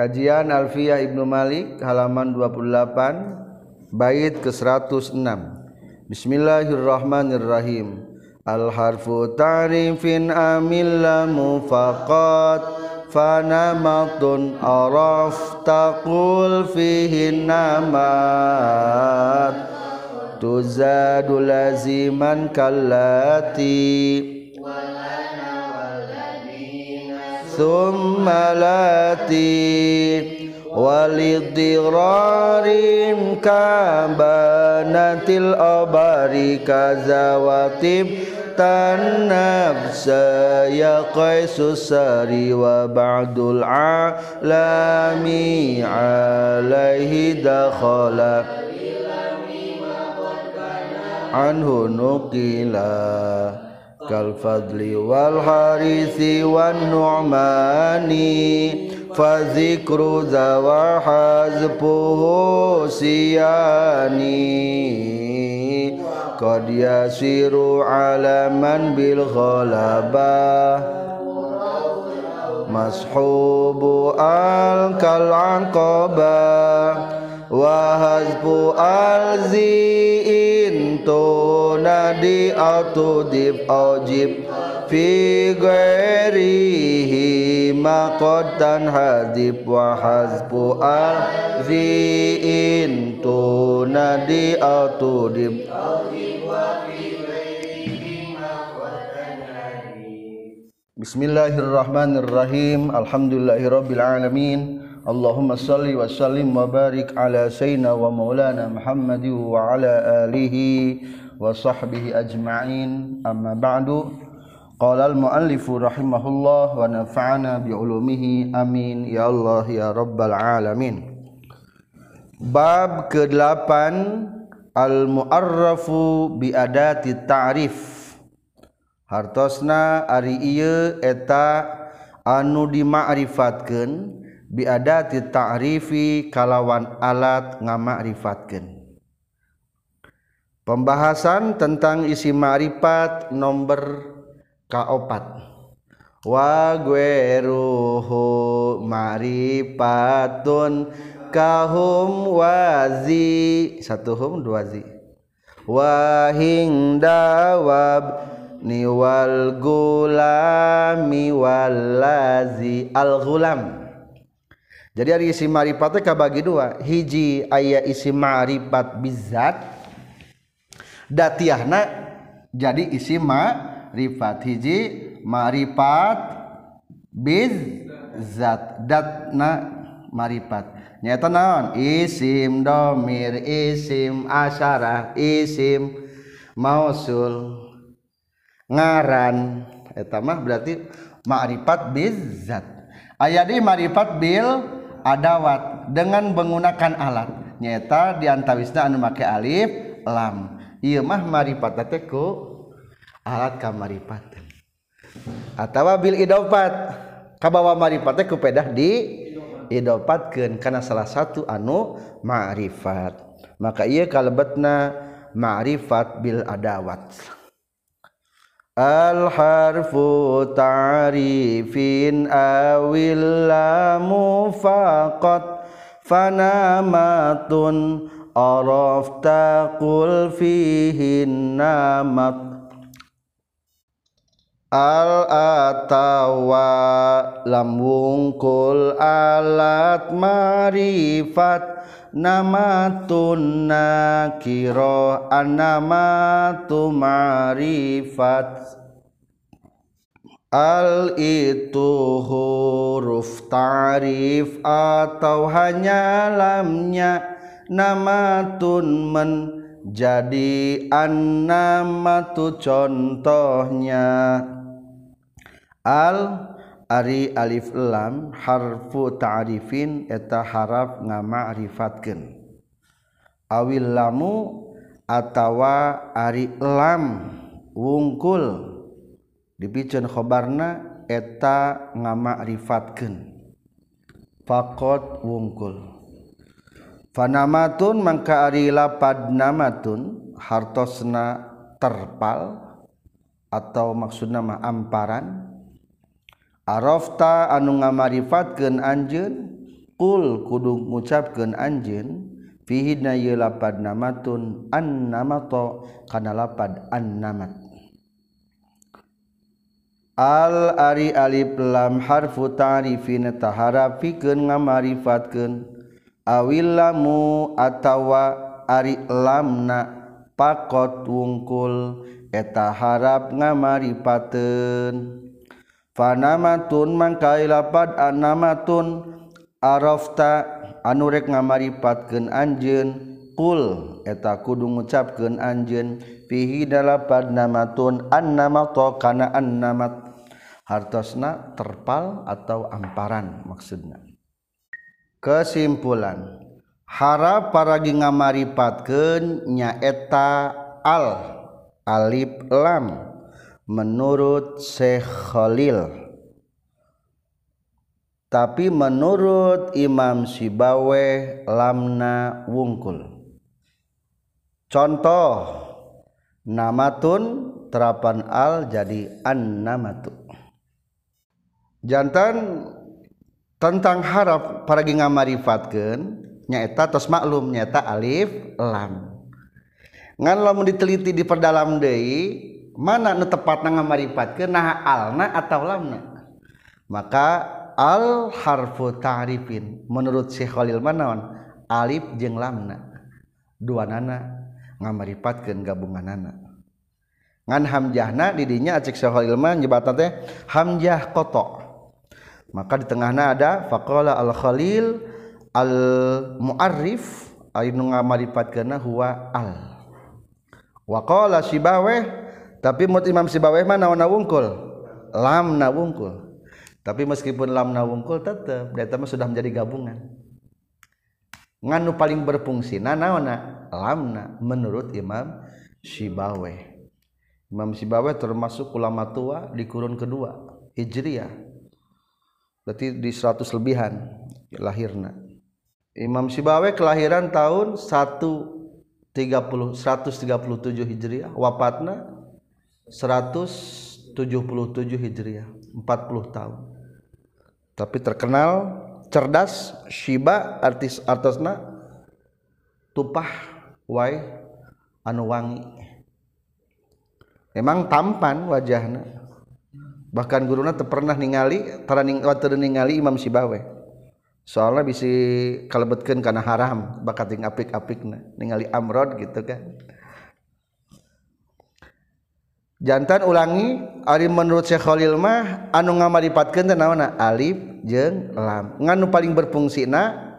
Kajian Alfiyah Ibnu Malik halaman 28 bait ke 106. Bismillahirrahmanirrahim. Al harfu ta'rifin amil lamu faqat fanamatun araf taqul fihi namat tuzadu laziman kallati ثم لاتي ولضرار كبنات الأبار وطب النفس قيس السري وبعد العالم عليه دخل. عنه نقلا. كالفضل والحارث والنعمان فذكر ذا وحذفه سياني قد يسير على من بالغلبة. مصحوب الكالعنقبه mashubu al kal anqabah wa hazbu al zi'in tunadi atau dib ojib fi ghairihi maqatan hadib. Wa hazbu al zi'in tunadi atau dib. Bismillahirrahmanirrahim. Alhamdulillahirabbil alamin Allahumma salli wa sallim wa barik ala sayyidina wa maulana Muhammadin wa ala alihi wa sahbihi ajma'in. Amma ba'du. Qala al muallifu rahimahullah wa nafa'ana bi ulumihi. Amin. Ya Allah ya rabbal alamin. Bab ke-8 al muarrafu bi adati ta'rif. Hartosna ari ieu eta anu dimakrifatkeun biadati ta'rifi kalawan alat ngamakrifatkeun Pembahasan tentang isi ma'rifat nomor kaopat. Wa gweruhu ma'rifatun kahum wazi. Satu hum dua zi. Wahing dawab niwal gulami walazi al gulam jadi hari isi ma'rifat teh kabagi dua. Hiji aya isi ma'rifat bizat datiahna jadi isi ma'rifat. Hiji ma'rifat bizat datna ma'rifat. Nyata naon? Isim domir isim asyarah isim mausul ngaran. Eta mah berarti ma'rifat bizat. Aya di ma'rifat bil adawat dengan menggunakan alat. Nyata diantawisna anu make alif lam. Ieu mah maripata teku alat kamarifatan atawa bil idopat. Kabawa maripate ku pedah di idopatkeun kana salah satu anu ma'rifat. Maka ieu kalebetna ma'rifat bil adawat. Al harfu ta'rifin awil lamu faqat fanamatun arafta qul fihin namat. Al atawa lam wungkul alat marifat namatun nakiro anamatu marifat. Al itu huruf tarif atau hanya lamnya. Namatun menjadi annamatu contohnya. Al Ari alif lam harfu ta'rifin eta haraf ngama'rifatkeun. Awil lamu atawa ari lam wungkul. Dipikeun khobarna eta ngama'rifatkeun. Faqat wungkul. Fanamatun mangka ari lapad namatun hartosna terpal atau maksudna mah amparan Arafta anu ngamarifatkeun anjeun? Kul kudu ngucapkeun anjeun fihi na ye lapad namatun annamato kana lapad annamat. Al ari alif lam harfu ta'rifin taharafikeun ngamarifatkeun. Awillamu atawa ari lamna pakot wungkul eta harap ngamaripateun. panamatun mangkailapat anamatun. Arafta anurek ngamaripatkeun anjeun. Kul eta kudu ngucapkeun anjeun. Fihi dalapad namatun annamato kana annamat. Hartosna terpal atau amparan maksudna. Kesimpulan harap paragi ngamaripatkeun nyaeta al alif lam. Menurut Syekh Khalil. Tapi menurut Imam Sibawe lamna wungkul. Contoh namatun terapan al jadi an namatu jantan tentang harap para ngamarifatkeun nyaeta tos maklum nyata alif lam. Ngan lamun diteliti di perdalam deui mana nu tepat na ngaripat ke nah alna atau lamna? Maka al harfu ta'rifin menurut Syekh Khalil manaon alif jeung lamna. Dua nana ngamaripatkeun gabunganana. Ngan hamjahna di dinya acik Syekh Khalil mah nyebatan teh hamjah kotok maka di tengahna ada faqala al Khalil al muarrif anu ngamaripatkeunna huwa al. Waqala sibaweh tapi mut imam sibaweh mah naon wungkul lam na wungkul tapi meskipun lam na wungkul tetep eta mah sudah menjadi gabungan. Nganu paling berfungsi nah naonna lamna menurut imam sibaweh imam sibaweh termasuk ulama tua di kurun kedua hijriyah. Berarti di 100 lebihan lahirna. Imam Sibawe kelahiran tahun 130 137 Hijriah wafatna 177 Hijriah 40 tahun. Tapi terkenal cerdas Shiba artis artisna tupah wai anu wangi emang tampan wajahna. Bahkan guruna pernah ningali taraning ningali Imam Sibawe soalnya bisa kalebetkan karena haram bakat apik-apikna. Ningali amrod gitu kan. jantan ulangi Ari menurut Syekh Khalil mah anu ngamaripatkeun teh naonna alif jeung lam nganu paling berfungsina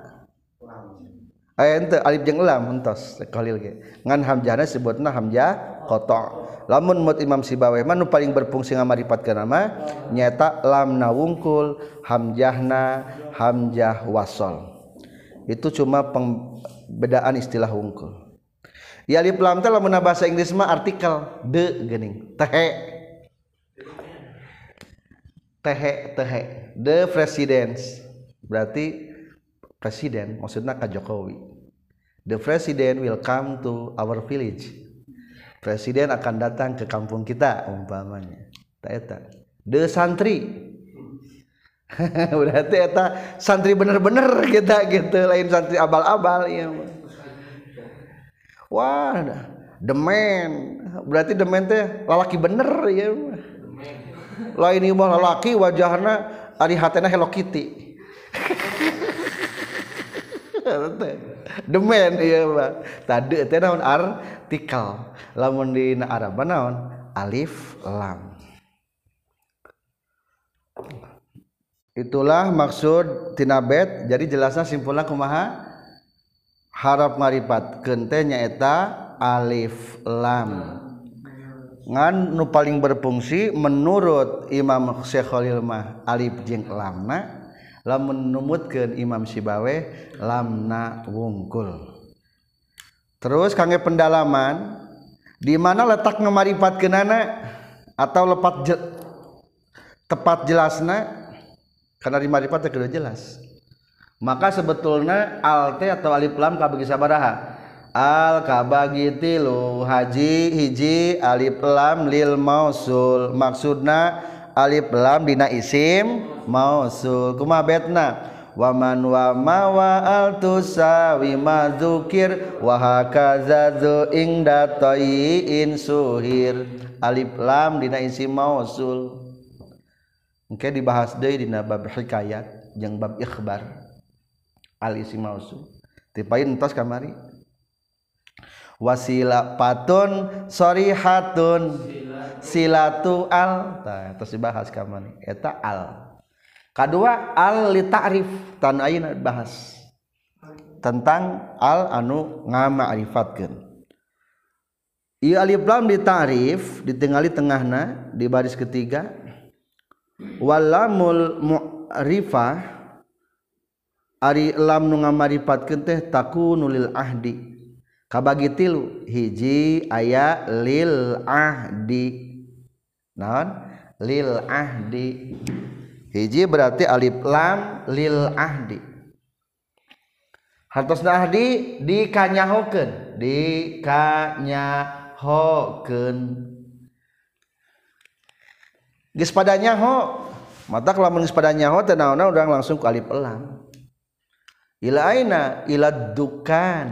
Aya ente alif jeung lam hentos Khalil ge. Ngan hamjahna sebutna hamjah qata. Lamun mut Imam Sibawi mah nu paling berfungsi ngamaripatkeun nama nyata lamna wungkul, hamjahna hamjah wasol. Itu cuma pembedaan istilah wungkul. Ya alif lam teh lamun bahasa Inggris mah artikel. De geuning. Tehe. Tehe tehe. The presidents. Berarti presiden maksudnya ka Jokowi. The president will come to our village. Presiden akan datang ke kampung kita umpamanya. Eta. De santri. Berarti eta santri bener-bener kita gitu. Lain santri abal-abal ya wah demen. Berarti demen teh lalaki bener ya. Lain ieu lalaki wajahna ari hatena Hello Kitty. Demen iya Pak tadi teh naon artikel. Lamun di Arab naon alif lam. Itulah maksud tinabet jadi jelasnya simpulnya kumaha harap maripat kentenya eta alif lam. Ngan nu paling berfungsi menurut Imam Syekh Khalil mah alif jeung lamna lamun numutkeun Imam Sibawe lamna wungkul. Terus kangge pendalaman di mana letak ngemaripat kenana atau lepat je, tepat jelasna karena di maripat teu jelas. Maka sebetulnya al t atau alif lam kabagi sabaraha? Al kabagi tilu haji hiji alif lam lil mausul. Maksudna alif lam dina isim mausul. Kumaha betna waman wa mawa altusawi madzukir wa hakaza ingda tayyin suhir. Alif lam dina isi mausul. Oke dibahas deui dina bab hikayat jeung bab ikhbar al isi mausul tipain entos kamari. Wasila patun sorihatun. Silatu al. Tah terus dibahas kamari. Eta al. Kedua al li ta'rif. Tan ayeuna bahas tentang al anu ngama'rifatkeun. Ieu alif lam di ta'rif ditinggali tengahna di baris ketiga. Walamul mu'rifah Ari elam nu ngamaripatkeun teh takunu lil ahdi. Kabagi tilu hiji aya lil ahdi. Naon? Lil ahdi. Hiji berarti alif lam lil ahdi. Hartosna ahdi dikanyahokeun, dikanyahokeun. Geus padanya ho. Mata kalamun geus padanya ho teh naon-naon urang langsung ku alif elam. Ilaina ila dukan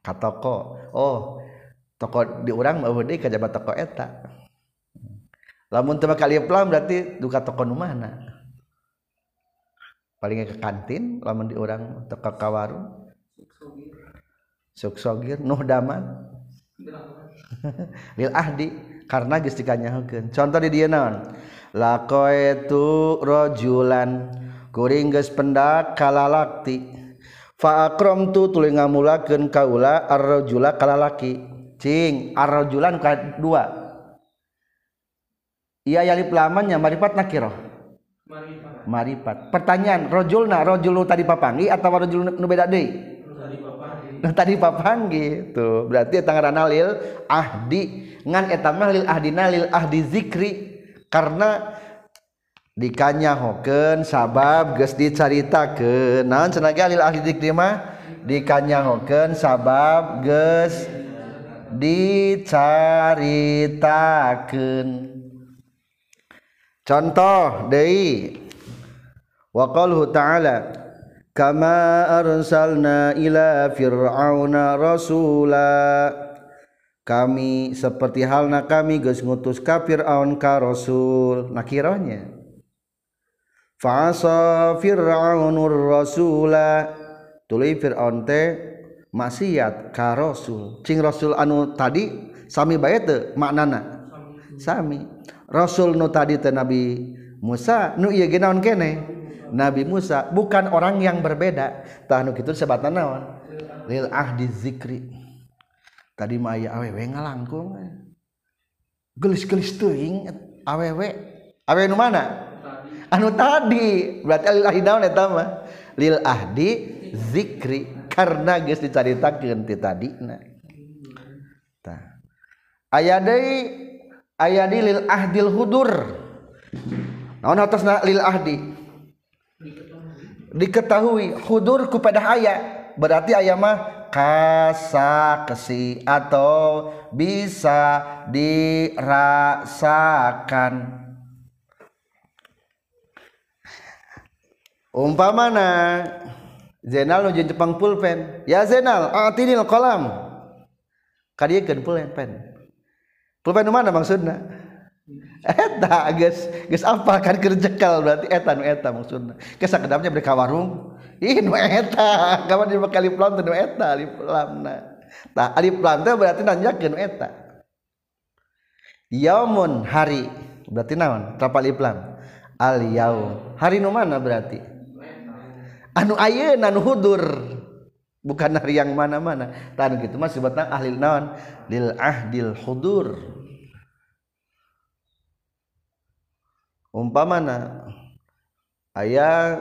ka toko. Oh, toko di urang mah deui ka jabat toko eta. Lamun teu make alif lam berarti duka toko nu mana? Palingnya ke kantin, lamun di urang toko ka warung. Suksogir, nuh daman. Lil ahdi karena geus dikanyaheun. Contoh di dieu naon? Laqaitu rajulan kuring geus pendak kalalakti. faakrom tu tuli ngamulakeun kaula arrajula kalalaki cing arrajulan kadua iya yalip lamannya maripat nakiro maripat. maripat. Pertanyaan rojulna rojulu tadi papangi atau rajul nu beda deui? Nah, tadi papanggi tuh berarti tangan lil ahdi. Ngan etamah lil ahdina lil ahdi zikri. Karena dikanyahoken sabab geus dicaritakeun. Naon cenah ge ahli dikri mah? Dikanyahoken sabab geus dicaritakeun. Contoh deui. Waqalhu ta'ala kama arsalna ila fir'auna rasula. Kami seperti halna kami geus ngutus ka Firaun ka rasul. Nakirohnya fasa Fir'aunur Rasula tuluy Fir'aun teh maksiat ka Rasul. Cing Rasul anu tadi sami bae teu maknana? Sami. Rasul nu tadi teh Nabi Musa nu ieu ge naon kene? Nabi Musa bukan orang yang berbeda. Tah nu kitu sebatna naon? Lil ahdi zikri. Tadi mah aya awewe ngalangkung. Gelis-gelis teuing awewe. Awewe nu mana? Anu tadi berarti lil ahdi naon eta mah? Lil ahdi zikri karena geus dicaritakeun ti tadina. Tah aya deui aya di lil ahdil hudur. Naon atasna lil ahdi diketahui hudur kepada aya. Berarti aya mah kasa kesi atau bisa dirasakan umpamana Zainal nuju Jepang pulpen. Ya Zainal atinil kolam. Kadiekeun pulpen. Pen pulpen nu mana maksudna? Eta geus geus apa kan kerjekal berarti eta nu eta maksudna. Geus sakedapnya beri warung? Ih nu eta. Kapan di alif lam nu eta alif lamna tah alif lam teh berarti nanyakeun nu eta. Yaumun hari berarti naon? Tapal alif lam. Al yaum. Hari nu mana berarti anu ayeuna anu hudur. Bukan hari yang mana-mana. Tan gitu mah sebatna ahli naon? Lil ahdil hudur. Umpamana aya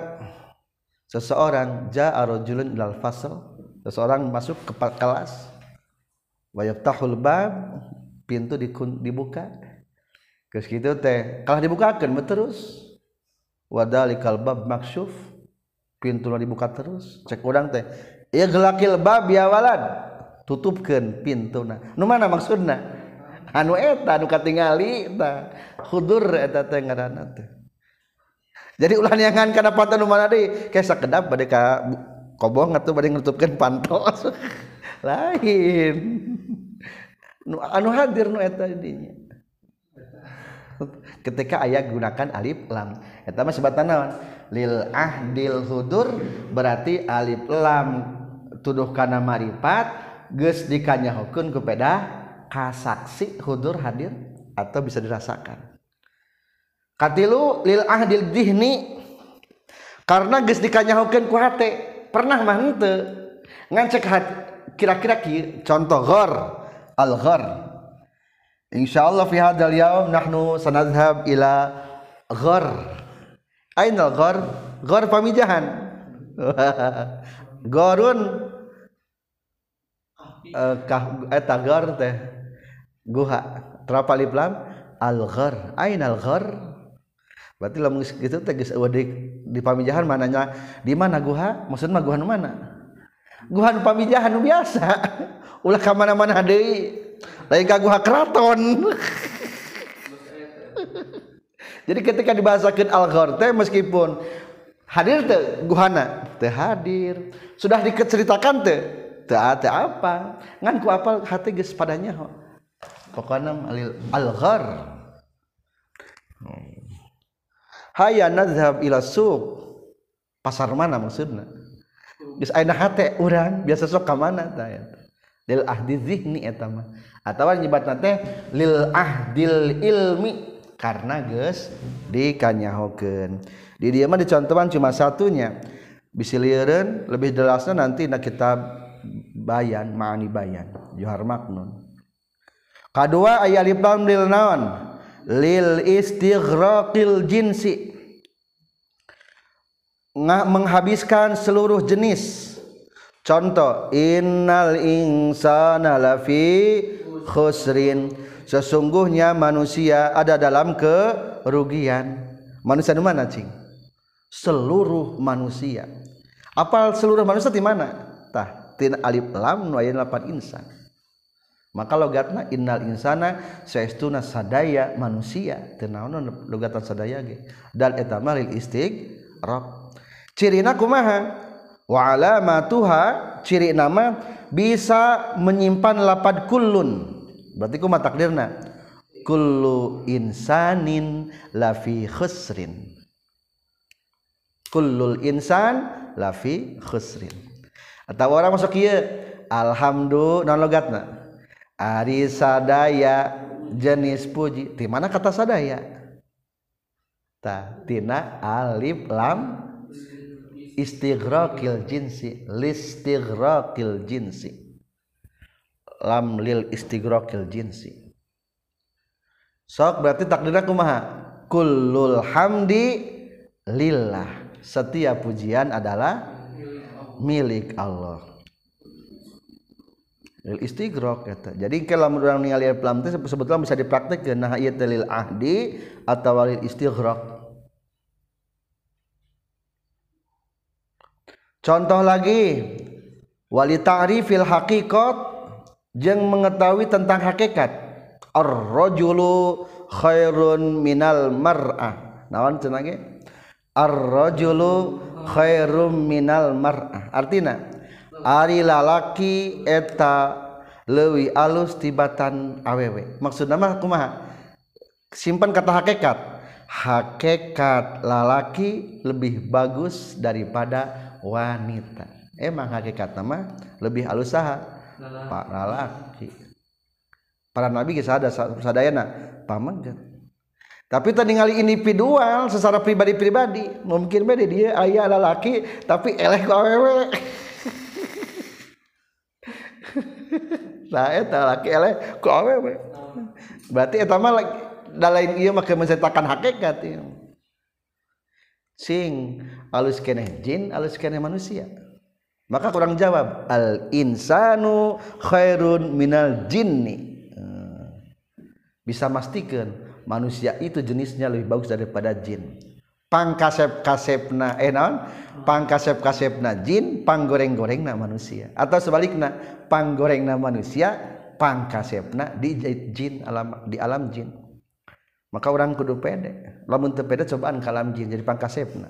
seseorang jaa rajulun ilal fasl seseorang masuk ke kelas wa yaftahul bab pintu dibuka. Geus kitu teh kalah dibukakeun terus. Wadalikal bab maksyuf pintu dibuka terus. Cek udang teh ya gelakil bab ya walad tutupkan pintu nah nu mana maksudna? Anu eta anu katingali ta hudur eta teh ngaranna teh. Jadi ulah nyangan kana panto nu mana deui? Ke sakedap bade ka kobong atuh bade nutupkeun pantos lain. Nu anu hadir nu eta dinya ketika ayah gunakan alif lam. Eta mah sebatanawan lil ahdil hudur berarti alif lam tuduh kana marifat geus dikanyahokeun kepada kasaksi hudur hadir atau bisa dirasakan. Katilu lil ahdil dihni karena geus dikanyahokeun ku hate pernah mah henteu. Ngan cek kira-kira contoh ghar al ghar insyaallah fi hadzal yaum nahnu sanadhhab ila ghar Ainal gor gor pamijahan. Gorun uh, eh, kah eta gor teh guha terapal lam al gor ainal gor berarti lamun gitu teh geus di, di pamijahan mananya di mana guha? Maksudna mah guha nu mana? Guha nu pamijahan nu biasa. Ulah ka mana-mana deui. Lain ka guha keraton. jadi ketika dibahasakan al ghar teh meskipun hadir teh guhana teh hadir. Sudah diceritakan teh teh apa? Ngan ku apal hati geus padanya pokoknya al ghar hayya nadhhab ila suq. Pasar mana maksudna? Geus ayeuna hate urang? Biasa sok ka mana tah lil ahdi zihni eta mah. Atawa nyebatna teh lil ahdil ilmi karena geus dikanyahokeun. Di dieu mah dicontohan cuma satunya. Bisi lieureun lebih jelasnya nanti na kitab bayan ma'ani bayan. Johar maknun. Kadua aya lil naon? Lil istighraqil jinsi. Nggak menghabiskan seluruh jenis. Contoh innal insana lafi khusrin sesungguhnya manusia ada dalam kerugian. Manusia di mana cing? Seluruh manusia. Apal seluruh manusia di mana? Tah tin alif lam nu aya insan. Maka logatna innal insana saestuna sadaya manusia. Teu naon logatan sadaya ge? Dan eta mah lil istighraq cirina kumaha? Wa alamatuha ciri nama bisa menyimpan lapad kullun berarti kumaha takdirna. Kullu insanin lafi khusrin. Kullul insan lafi khusrin. Atau orang masuk ieu alhamdulillah non logatna? Ari sadaya jenis puji. Di mana kata sadaya? Ta tina alif lam. Istighraqil jinsi listighraqil jinsi lam lil istighraqil jinsi. Sok berarti takdirnya kumaha? Kullul hamdi lillah. Setiap pujian adalah milik Allah. Istighraq kata jadi kalau orang ningali pelam itu sebetulnya bisa dipraktekkan nah ieu lil ahdi atau lil istighraq contoh lagi wali ta'rifil haqiqat jeung mengetahui tentang hakikat. Ar-rajulu khairun minal mar'ah. Naon cenah ar-rajulu khairum minal mar'ah. Artinya Ari lalaki eta lewi alus tibatan awewe. Maksud nama kumaha? Simpan kata hakikat. Hakikat lalaki lebih bagus daripada wanita. Emang hakikat nama lebih alus saha pak lalaki para nabi kisah ada sadayana pamangga tapi tadi ngali individual secara pribadi-pribadi mungkin beda dia ayah lalaki tapi eleh ku awewe. Nah eta laki eleh ku awewe. Berarti eta mah da lain ieu mah menceritakan hakikat sing alus keneh jin alus keneh manusia maka kurang jawab al insanu khairun minal jinni. Bisa pastikan manusia itu jenisnya lebih bagus daripada jin. Pangkasep kasepna eh naon? Pangkasep kasepna jin panggoreng gorengna manusia. Atau sebaliknya panggorengna manusia pangkasepna di jin alam di alam jin. Maka orang kudu pede. Lamun teu pede cobaan kalam jin jadi pangkasepna.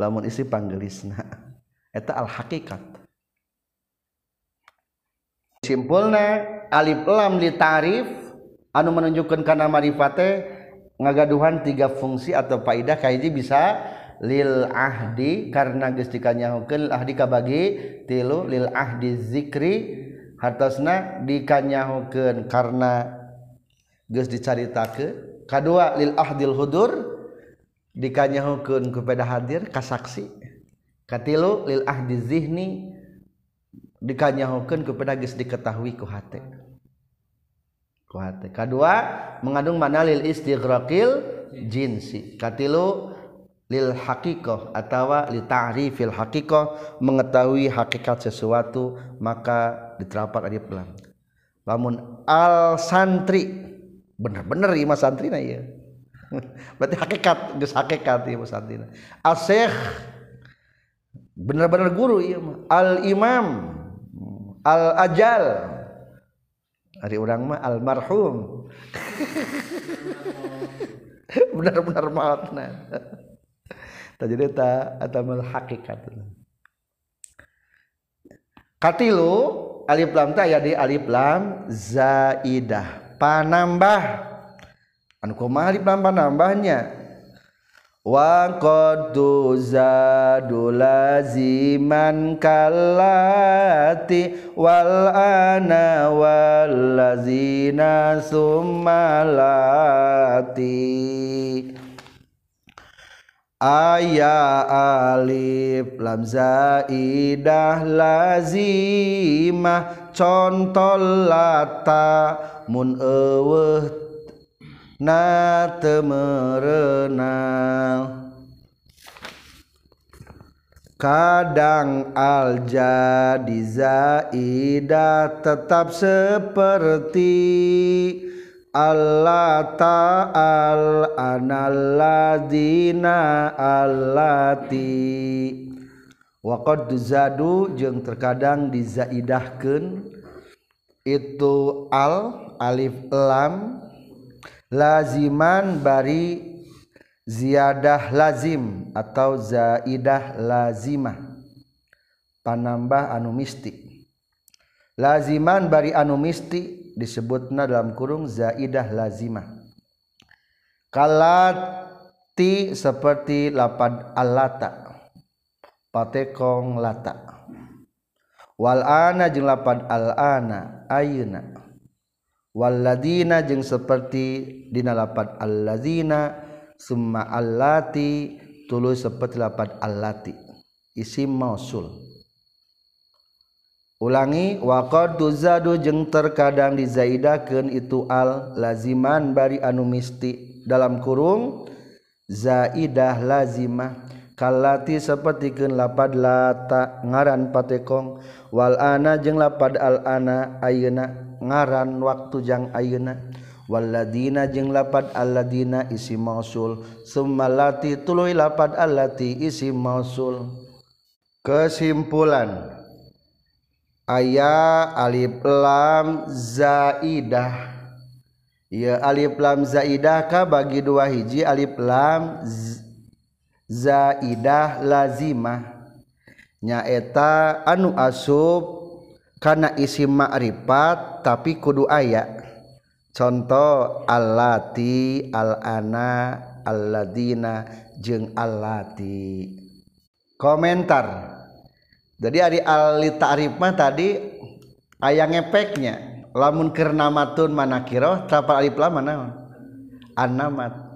Lamun isi panggelisna eta al hakikat simpulna alif lam li tarif anu menunjukkan kana marifate ngagaduhan tiga fungsi atau faidah kahiji bisa lil ahdi karena geus lil ahdi kabagi tilu lil ahdi zikri hartosna dikanyahukeun karena geus dicaritakeun. Kadua lil ahdil hudur dikanyahukeun kepada hadir kasaksi katilu lil ahdi zihni dikanyahukeun kepada geus diketahui ku hate. Ku hate. Kadua mengandung mana lil istighraqil jinsi. Katilu lil haqiqah atau li ta'rifil haqiqah mengetahui hakikat sesuatu maka diterapkan alif lam lamun al santri bener-bener ieu mah santrina ieu. Berarti hakikat geus hakikat ieu santrina. Al syekh bener-bener guru mah. Al imam al ajal hari orang mah al marhum benar-benar maafna jadi ta atamal hakikat. Katilu alif lam teh aya di alif lam zaidah. Panambah. Anu kumaha alif lam panambahnya wa qad zadu laziman kallati wal ana wal lazina summalati aya alif lam zaidah lazimah contoh lata mun eueuh na temerenal kadang al jadi zaidah tetap seperti Allah ta'al analladina allati. Wa qad zadu jeung terkadang dizaidahkeun. Itu al alif lam laziman bari ziyadah lazim atau zaidah lazimah. Panambah anu misti. Laziman bari anu misti disebutna dalam kurung zaidah lazimah. Kalati seperti lapad alata. Patekong lata. Wal ana jeung lapad al ana ayeuna. Waladina jeung seperti dina lapat summa allati tuluy seperti lapat allati. Isim mausul. Ulangi waqad tuzadu jeung terkadang dizaidakeun itu al laziman bari anu misti. Dalam kurung zaidah lazimah. Kalati sapertikeun lapad lata ngaran patekong. Wal ana jeung lapad al ana ayeuna. ngaran waktu waktujang Ayeunawaladdina jeung lapad Aladdina isi mausul. Sumalati tulu lapad allati isi mausul. Kesimpulan. Aya Alif lam zaidah. Ya Alif lam zaidah ka bagi dua hiji Alif lam zaidah lazimah. Nyaeta anu asub karena isi ma'rifat tapi kudu aya. Contoh allati al-ana alladina jeung allati. Komentar. Jadi ari al ta'rif mah tadi aya ngepeknya. Lamun keur namatun manakiro tapal alif lam mana? Anamat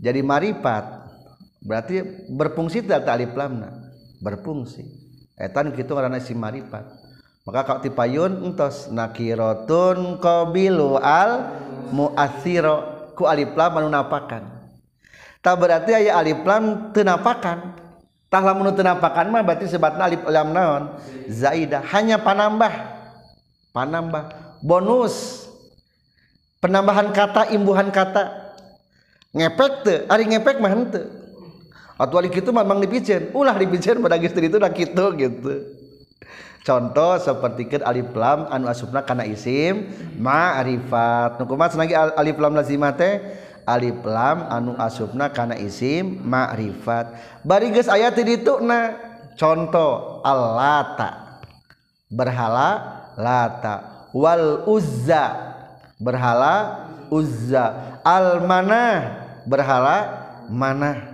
jadi marifat. Berarti berfungsi tidak alif lamna berfungsi. Etan kitu ngaranna si marifat maka kau tipayun entos. Nakirotun qabilu al muathiro ku alif lam anu napakan. Tak berarti aya alif lam teu napakan tah lamun napakan mah berarti sebatna alif lam naon? Zaidah. Hanya panambah. Panambah. Bonus. Penambahan kata imbuhan kata. Ngepek teu. Ari ngepek mah henteu. Atau ari kitu memang dipicen ulah dipicen pada geus itu dah kitu gitu contoh seperti ke alif lam anu asupna kana isim ma'rifat nu kumaha lagi alif lam lazimah teh? Alif lam anu asupna kana isim ma'rifat bari geus aya ti dituna contoh allata. Berhala lata. Wal uzza. Berhala uzza. Al manah berhala manah.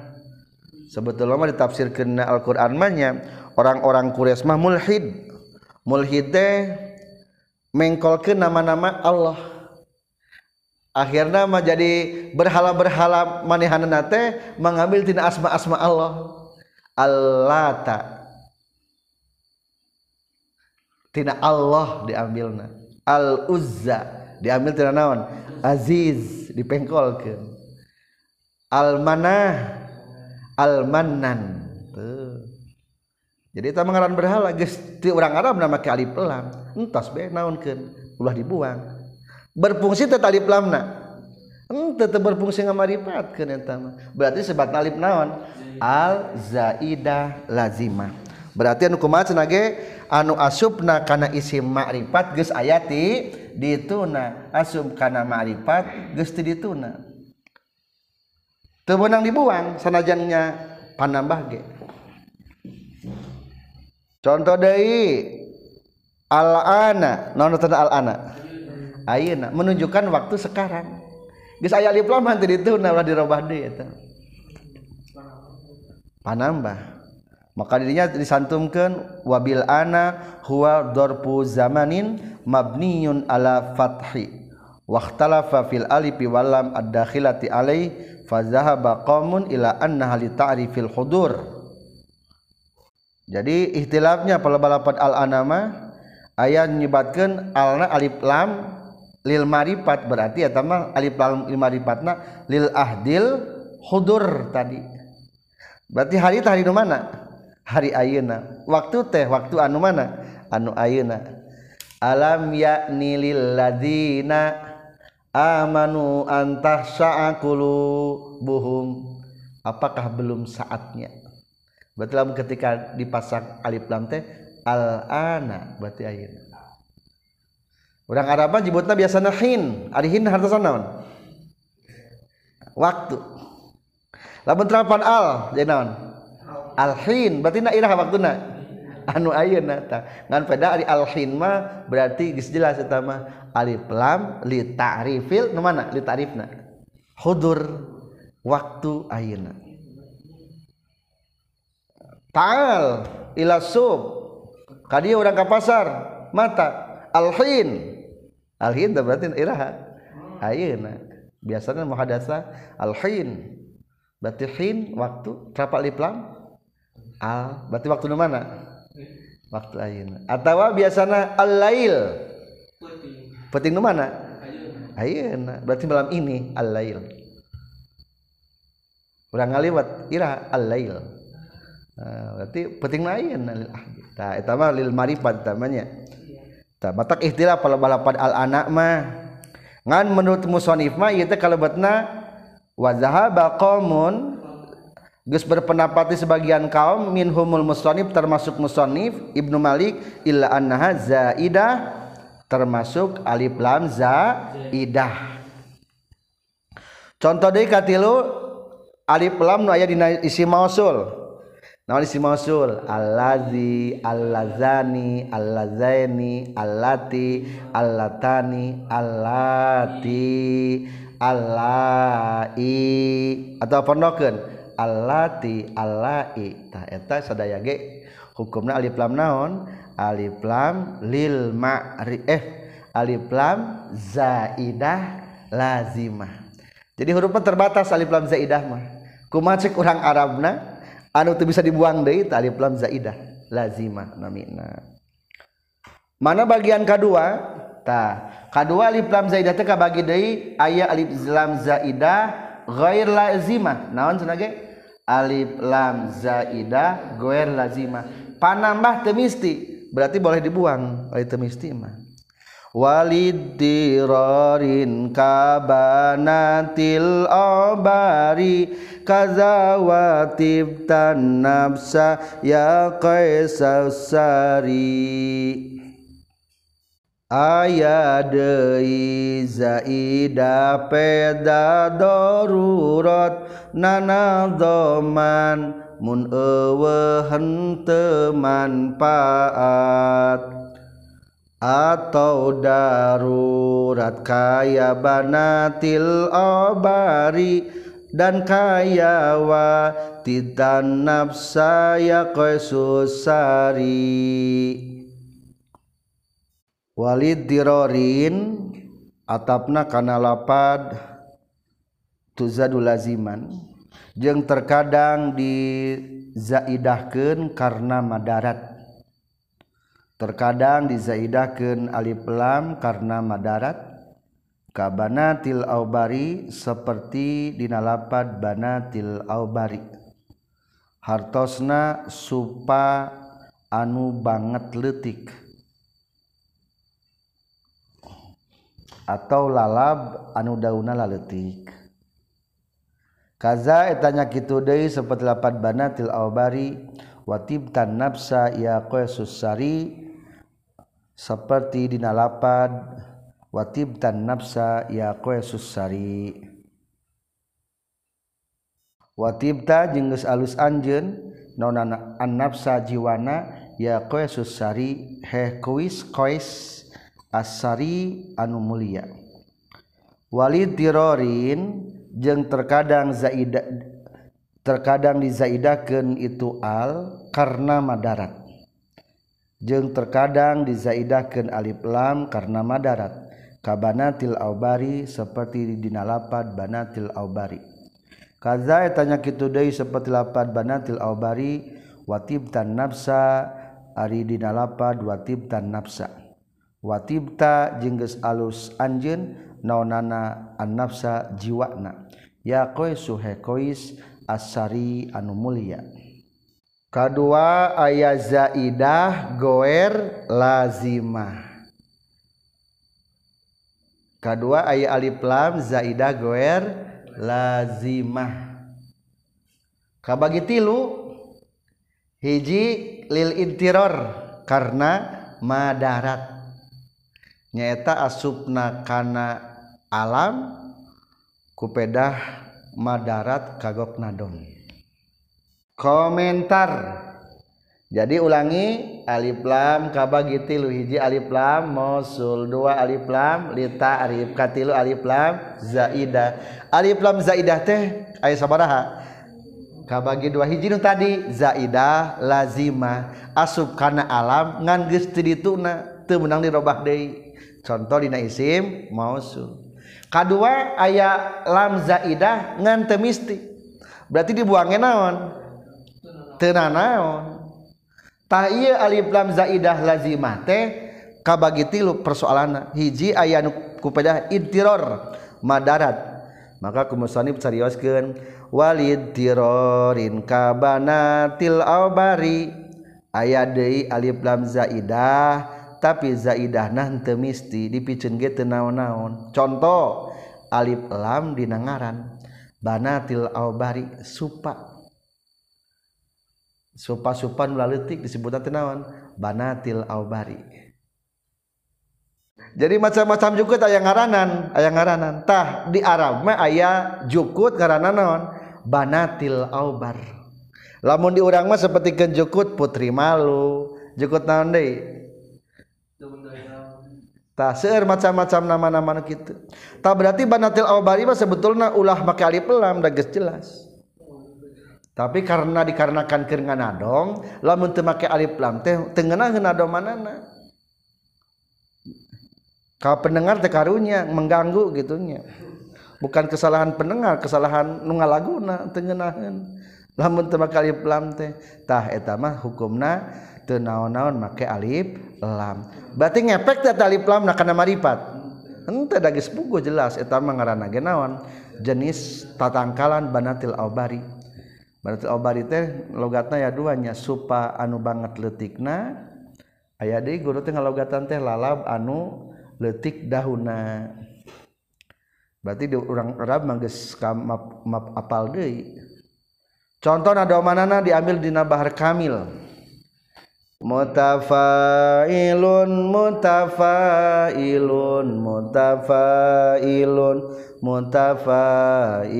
Sebetulnya ditafsirkan Al-Qur'an mah orang-orang Quraisy mah mulhid. mulhide mengkolkan nama-nama Allah. Akhirnya mah jadi berhala-berhala manehanna teh mengambil tina asma-asma Allah. Allata tina Allah diambilna. Al Uzza diambil tina naon? Aziz dipengkolkeun. Al Manah Al Mannan jadi itu mengaran berhala geus orang Arab nama ke alif lam. Entos be naonkeun ulah dibuang. Berfungsi teh alif lamna henteu teh berfungsi ngamaripatkeun eta mah. Berarti sebat alif naon? Al zaidah lazimah. Berarti anu kumaha cenah ge anu asupna kana isim ma'rifat geus ayati dituna. Asup kana ma'rifat geus teu dituna. Teu dibuang sanajannya panambah ge. Contoh deui al-ana. Naon tanda al-ana. Ayeuna menunjukkan waktu sekarang. Geus aya alif lam henteu dituna ulah dirobah deui eta. Panambah. Maka dirinya disantumkan wabil ana huwa dorpu zamanin mabniyun ala fathi. Wakhtalafa fil alifi walam ad-dakhilati alai fa zahaba qaumun ila annaha li ta'rifil hudur jadi ikhtilafnya pada balapan al-anama ayat nyebatkeun alna alif lam lil marifat. Berarti ya mah alif lam lil marifatna lil ahdil hudur tadi. Berarti hari teh hari di mana? Hari ayeuna. Waktu teh waktu anu mana? Anu ayeuna. Alam yakni lil ladina amanu antah sa'akulu buhum apakah belum saatnya? Betul ketika dipasang alif lam teh al ana berarti ayeuna. Orang Arab mah nyebutna biasana hin, ari hin hartosan naon? Waktu. Lamun terapan al jadi naon? Al hin berarti na irah waktuna. Anu ayeuna tah. Ngan peda ari al hin mah berarti geus jelas eta mah alif lam li ta'rifil nu mana? Li ta'rifna. Hudur waktu ayeuna Ta'al ila sub. Kadi urang ka pasar, mata. Alhin. Alhin berarti iraha. Ayeuna. Biasanya muhadasa alhin. Berarti hin waktu berapa alif lam al berarti waktu di mana? Waktu ayeuna. Atau biasanya al lail penting di mana? Ayeuna. Berarti malam ini al lail urang ngaliwat ira al lail nah, berarti penting lain. Nah eta mah lil marifat namanya. Tah matak ikhtilaf kalau balapan al anak mah. Ngan menurut musonif mah teh kalebetna wa zahaba qaumun geus berpendapat sebagian kaum minhumul musonif termasuk musonif Ibnu Malik illa annaha zaidah termasuk alif lam zaidah. Contoh deui katilu alif lam nu aya dina isi mausul Nah, si mausul allazi allazani allazaini allati allatani allati allai. Atau pondokeun allati allai. Tah eta sadaya ge. Hukumna alif lam naon? Alif lam lil ma'ri eh alif lam zaidah lazimah. Jadi hurufnya terbatas alif lam zaidah mah. Kumaha cek urang arabna? anu tuh bisa dibuang deh alif lam zaidah lazimah namina. Mana bagian kedua? Ta kedua alif lam zaidah teh kabagi deui aya alif lam zaidah ghair lazimah naon cenah ge? Alif lam zaidah ghair lazimah panambah temisti berarti boleh dibuang. Oleh temisti mah. Walidirarin kabanatil obari kazawatib tan nafsa ya qaisasari Aya deui zaida peda darurat nanaldoman mun eueuheun teu manfaat atau darurat kaya banatil obari. Dan kaya wa titan nafsa ya qasusari Walid dirorin atapna kana lapad tuzadul laziman jeung terkadang dizaidahkeun karena madarat. Terkadang dizaidahkeun alif lam karena madarat kabanatil aubari seperti dinalapad banatil aubari. Hartosna supa anu banget letik atau lalab anu dauna laletik kaza etanya kitu deui seperti lapat banatil aubari watib tan nafsa ya qasus sari seperti dinalapad watib tan nafsa ya qasusari watib ta geus alus anjeun naon an nafsa jiwana ya qasusari he kuis kois asari anu mulia. Walid tirorin jeng terkadang zaida terkadang dizaidakeun itu al karena madarat. Jeng terkadang dizaidakeun alif lam karena madarat kabanatil aubari seperti dina lapad banatil aubari. Kaza tanya kitu deui seperti lapad banatil aubari watib tan nafsa ari dina lapad watib tan nafsa watibta jengges alus anjeun naonana an nafsa jiwana ya kois suhe kois asari anu mulia. Kadua aya zaidah goer lazimah. kedua aya alif lam zaidah goer lazimah. Kabagi tilu hiji lil intiror karena madarat. Nyaeta asupna kana alam kupedah madarat kagok nadon komentar. jadi ulangi alif lam kabagi tilu hiji alif lam mosul dua alif lam lita arif katilu alif lam zaidah. Alif lam zaidah teh aya sabaraha? Kabagi dua hiji nu tadi zaidah lazimah. Asub kana alam ngan geus teu dituna teu meunang dirobah deui. Contoh dina isim mausul. Kadua aya lam zaidah ngan teu berarti dibuangna naon? Teu naon? ta alif lam zaidah lazimah teh kabagi tilu persoalan hiji aya nu kupedah intiror madarat. Maka kumusonib carioskeun walid tirorin kabanatil aubari. Aya deui alif lam zaidah tapi zaidah nah temisti dipicen dipiceun ge teu naon-naon. Contoh alif lam dina ngaran banatil aubari supa. Supa supa laletik disebut naon? Banatil aubari. Jadi macam-macam jukut ayah ngaranan ayah ngaranan. Tah di Arab mah ayah jukut ngaranan naon? Banatil aubar. Lamun di urang mah seperti jukut putri malu. Jukut naon deui? Tasir macam-macam nama-nama gitu tak berarti banatil awbari mah sebetulnya ulah pakai alif lam jelas tapi karena dikarenakan keringan adong lamun teu make alif lam teh teu ngeunaheun adong manana ka pendengar teh karunya mengganggu gitunya bukan kesalahan pendengar kesalahan nu ngalaguna teu ngeunaheun lamun teu make alif lam teh tah eta mah hukumna teu naon-naon make alif lam. Berarti ngepek teh alif lam na kana maripat. Henteu da geus jelas eta mah ngaranna naon jenis tatangkalan banatil aubari berarti obari teh logatna ya duanya supa anu banget letikna aya deui guru teh ngalogatan teh lalab anu letik dahuna. Berarti di urang Arab mah geus map, map apal deui. Contohna domanana diambil dina bahar kamil. Mutafailun mutafailun mutafailun. Mutafailun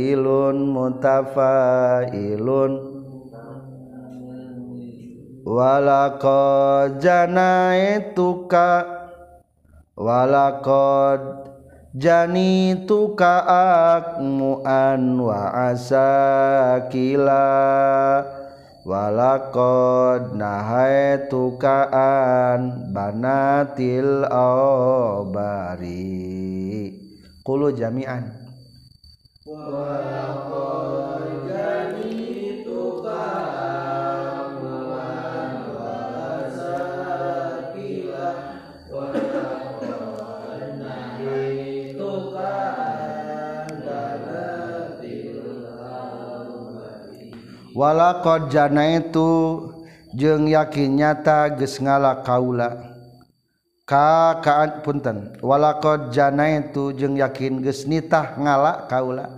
mutafailun walaqad janaituka walaqad Jani tukaakmuan wa asakila. Walakod nahai tukaan banatil obari kulu jami'an. Walakod jani tukaakmuan wa asakila wala jana itu jeng yakin nyata ge ngala kaula kakaan punten. Walakot jana itu jeung yakin geus nitah ngala kaula.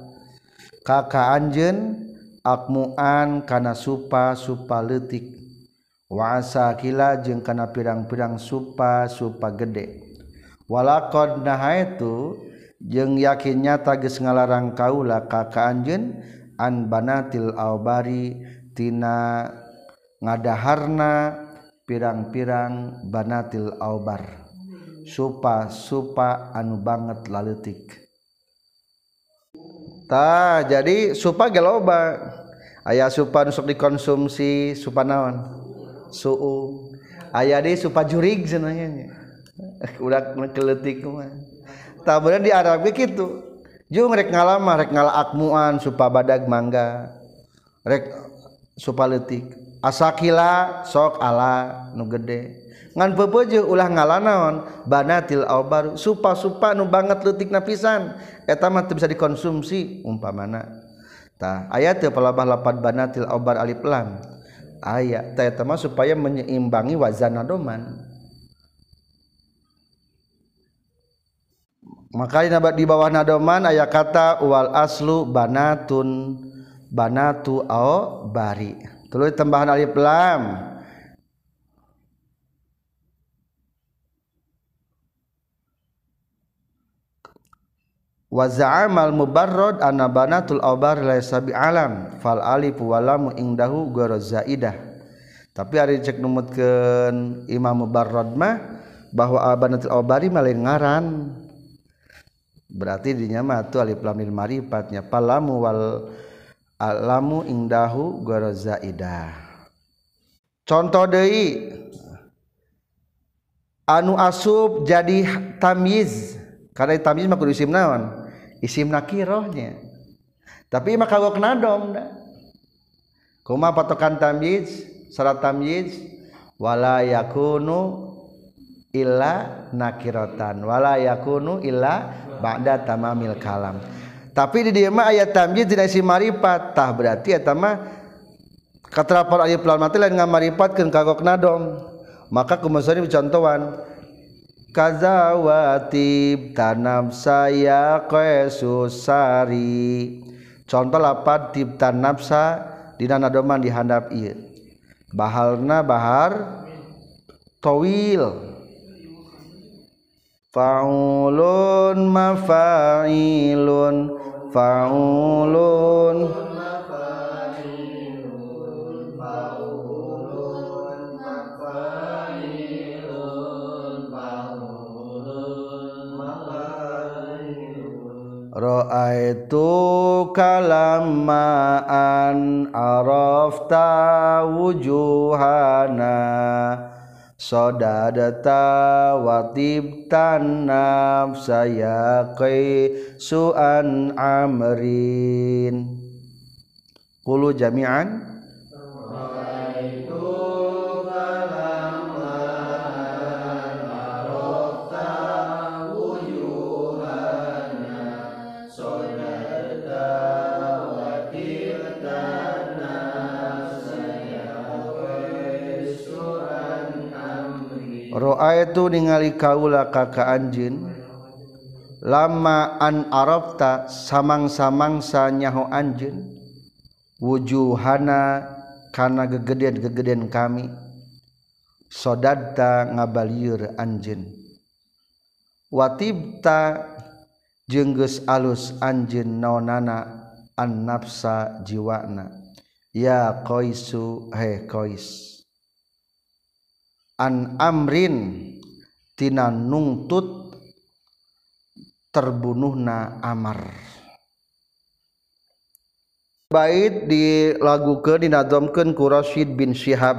Kaka anjeun akmuan kana supa supa leutik. Wasa kila jeung kana pirang-pirang supa supa gede. Walakot nahaitu jeung yakin nyata geus ngalarang kaula kaka anjeun an banatil aubari tina ngadaharna pirang-pirang banatil aubar. Supa-supa anu banget laletik ta jadi supa geloba ayah supa nusuk dikonsumsi supa naon? Suu. Ayah di supa jurig senangnya udah keletik mah tak bener di Arab gitu jung rek ngalama rek ngala akmuan supa badag mangga. Rek supa letik asakila sok ala nu gede. Ngan pepeje ulah ngalanaon banatil albaru supa supa nu banget letik napisan eta mah bisa dikonsumsi umpamana. Tah aya teu palabah lapan banatil albar alif lam. Aya tah eta mah supaya menyeimbangi wazan adoman. Maka di bawah nadoman aya kata wal aslu banatun banatu au bari. Tulis tambahan alif lam. Wa za'amal mubarrad anna banatul awbar laysa bi alam fal alif walam indahu ghairu zaidah. Tapi ari cek numutkeun Imam Mubarrad mah bahwa banatul awbari malin ngaran. Berarti dinyama tu alif lam lil marifat nya. Palamu wal alamu indahu gorozaidah contoh deui anu asub jadi tamiz. Karena tamiz mah kudu isim naon? Isim nakirohnya. Tapi mah kagok nadom da. kuma patokan tamiz syarat tamiz wala yakunu illa nakiratan wala yakunu illa ba'da tamamil kalam. Tapi di dia mah ayat tamyiz tidak isi maripat tah berarti eta mah katerapal ayat pelan mati lain ngamarifatkeun kagok nadom maka kumasari contohan kazawatib tanam saya kesusari contoh lapat tib tanapsa dina nadoman dihandap ieu. Bahalna bahar towil faulun mafailun faulun. Ra'aitu kalamaan arafta wujuhana sodadata watib tanaf saya kai suan amrin. Kulu jami'an. itu ningali kaula kakak anjin lama an arafta samang-samangsa nyaho anjin wujuhana kana gegedean-gegedean kami. Sodadta ngabalieur anjin watibta jengges alus anjin naonana an nafsa jiwana ya qaisu he qais. an amrin tina nungtut terbunuhna amar. Bait dilagukeun dinadzamkeun ku Rashid bin Syihab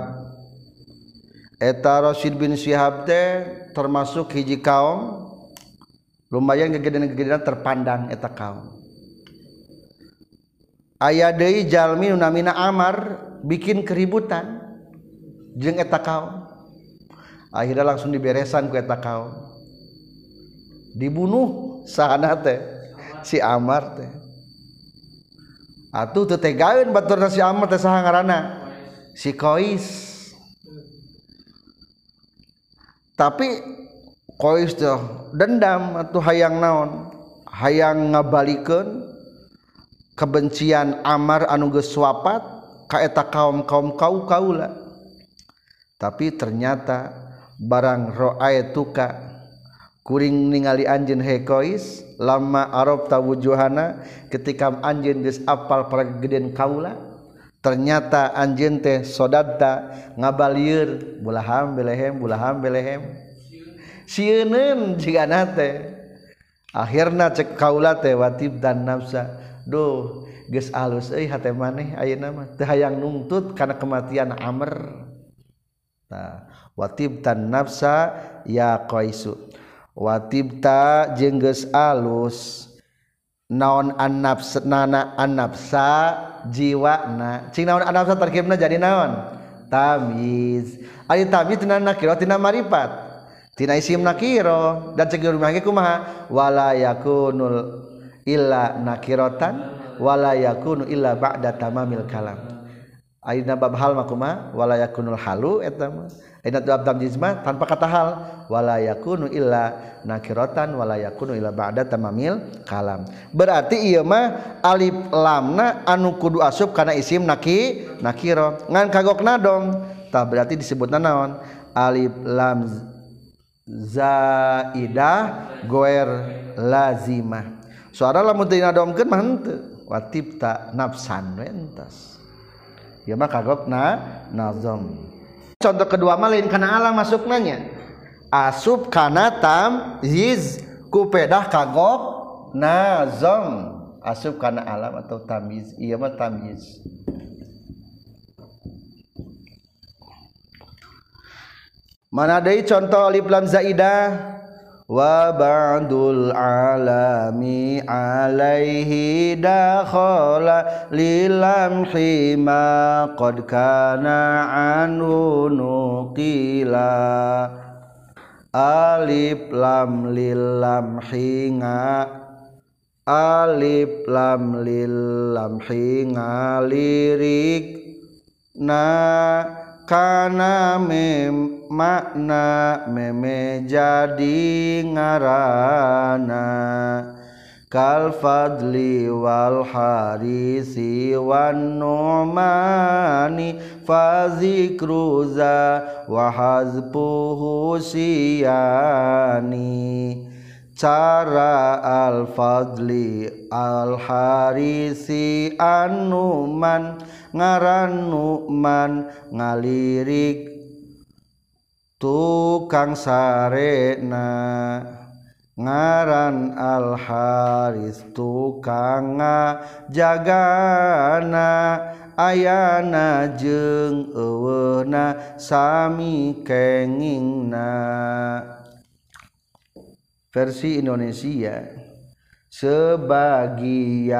eta Rashid bin Syihab teh termasuk hiji kaum lumayan gegedean-gegedean terpandang eta kaum. Aya deui jalmi nu namina Amar bikin keributan jeung eta kaum. akhirnya langsung diberesan ku eta kaum dibunuh sahana teh si Amar teh. Atuh teu tegaeun baturna si Amar teh saha ngaranna si Kois. Tapi Kois teh dendam atuh hayang naon? Hayang ngabalikeun kebencian Amar anu geus wapat ka eta kaum-kaum kau kaula tapi ternyata barang ro'ay tuka. Kuring ningali anjin hekois lama Arab tawujuhana ketika anjin geus apal pergedean kaula ternyata anjin teh sodata ngabalieur bulaham belehem bulaham belehem. Sieun jigana teh. Akhirna cek kaula teh watib dan nafsa duh geus alus euy hate maneh ayeuna mah. Teu hayang nuntut kana kematian Amr. nah watibtan nafsa ya qaisu. Watibta jengges alus naon an nafsa nana an nafsa jiwa na cing naon an nafsa terkibna jadi naon? Tamiz. Ari tamiz tina nakiro tina maripat. Tina isim nakiro. Dan cegir rumah kumaha? Wala yakunul illa nakirotan. Wala yakunu illa ba'da tamamil kalam. Ayeuna bab hal makuma wala yakunul halu eta mah jisma tanpa kata hal. Wala yakunu illa nakiratan wala yakunu illa ba'da tamamil kalam. Berarti ieu mah alif lamna anu kudu asup kana isim naki nakiro. Ngan kagokna dong. Tah berarti disebutna naon? Alif lam zaidah goer lazimah. Suara lamun teu nadomkeun mah henteu. Watibta nafsan ya mah kagokna nazom. Contoh kedua mah lain kana alam masuk nanya asub kana tam yiz kupedah kagok nazom. Asub kana alam atau tamiz iya mah tamiz mana ada contoh alif lam zaidah? Wa ba'dul alami alaihi dakhala lilam hima qad kana anu nuqila. Alif lam lil lam hinga alif lam lil lam hinga lirik na kana mem makna meme jadi ngarana. Kal fadli wal harisi wan numani fazikruza wa hazbuhu siyani. Cara al fadli al harisi anuman. ngaran Numan ngalirik tukang sarena. Ngaran al Haris tukang jagana ayana jeung eueuna sami kengingna. Versi Indonesia. Sebagian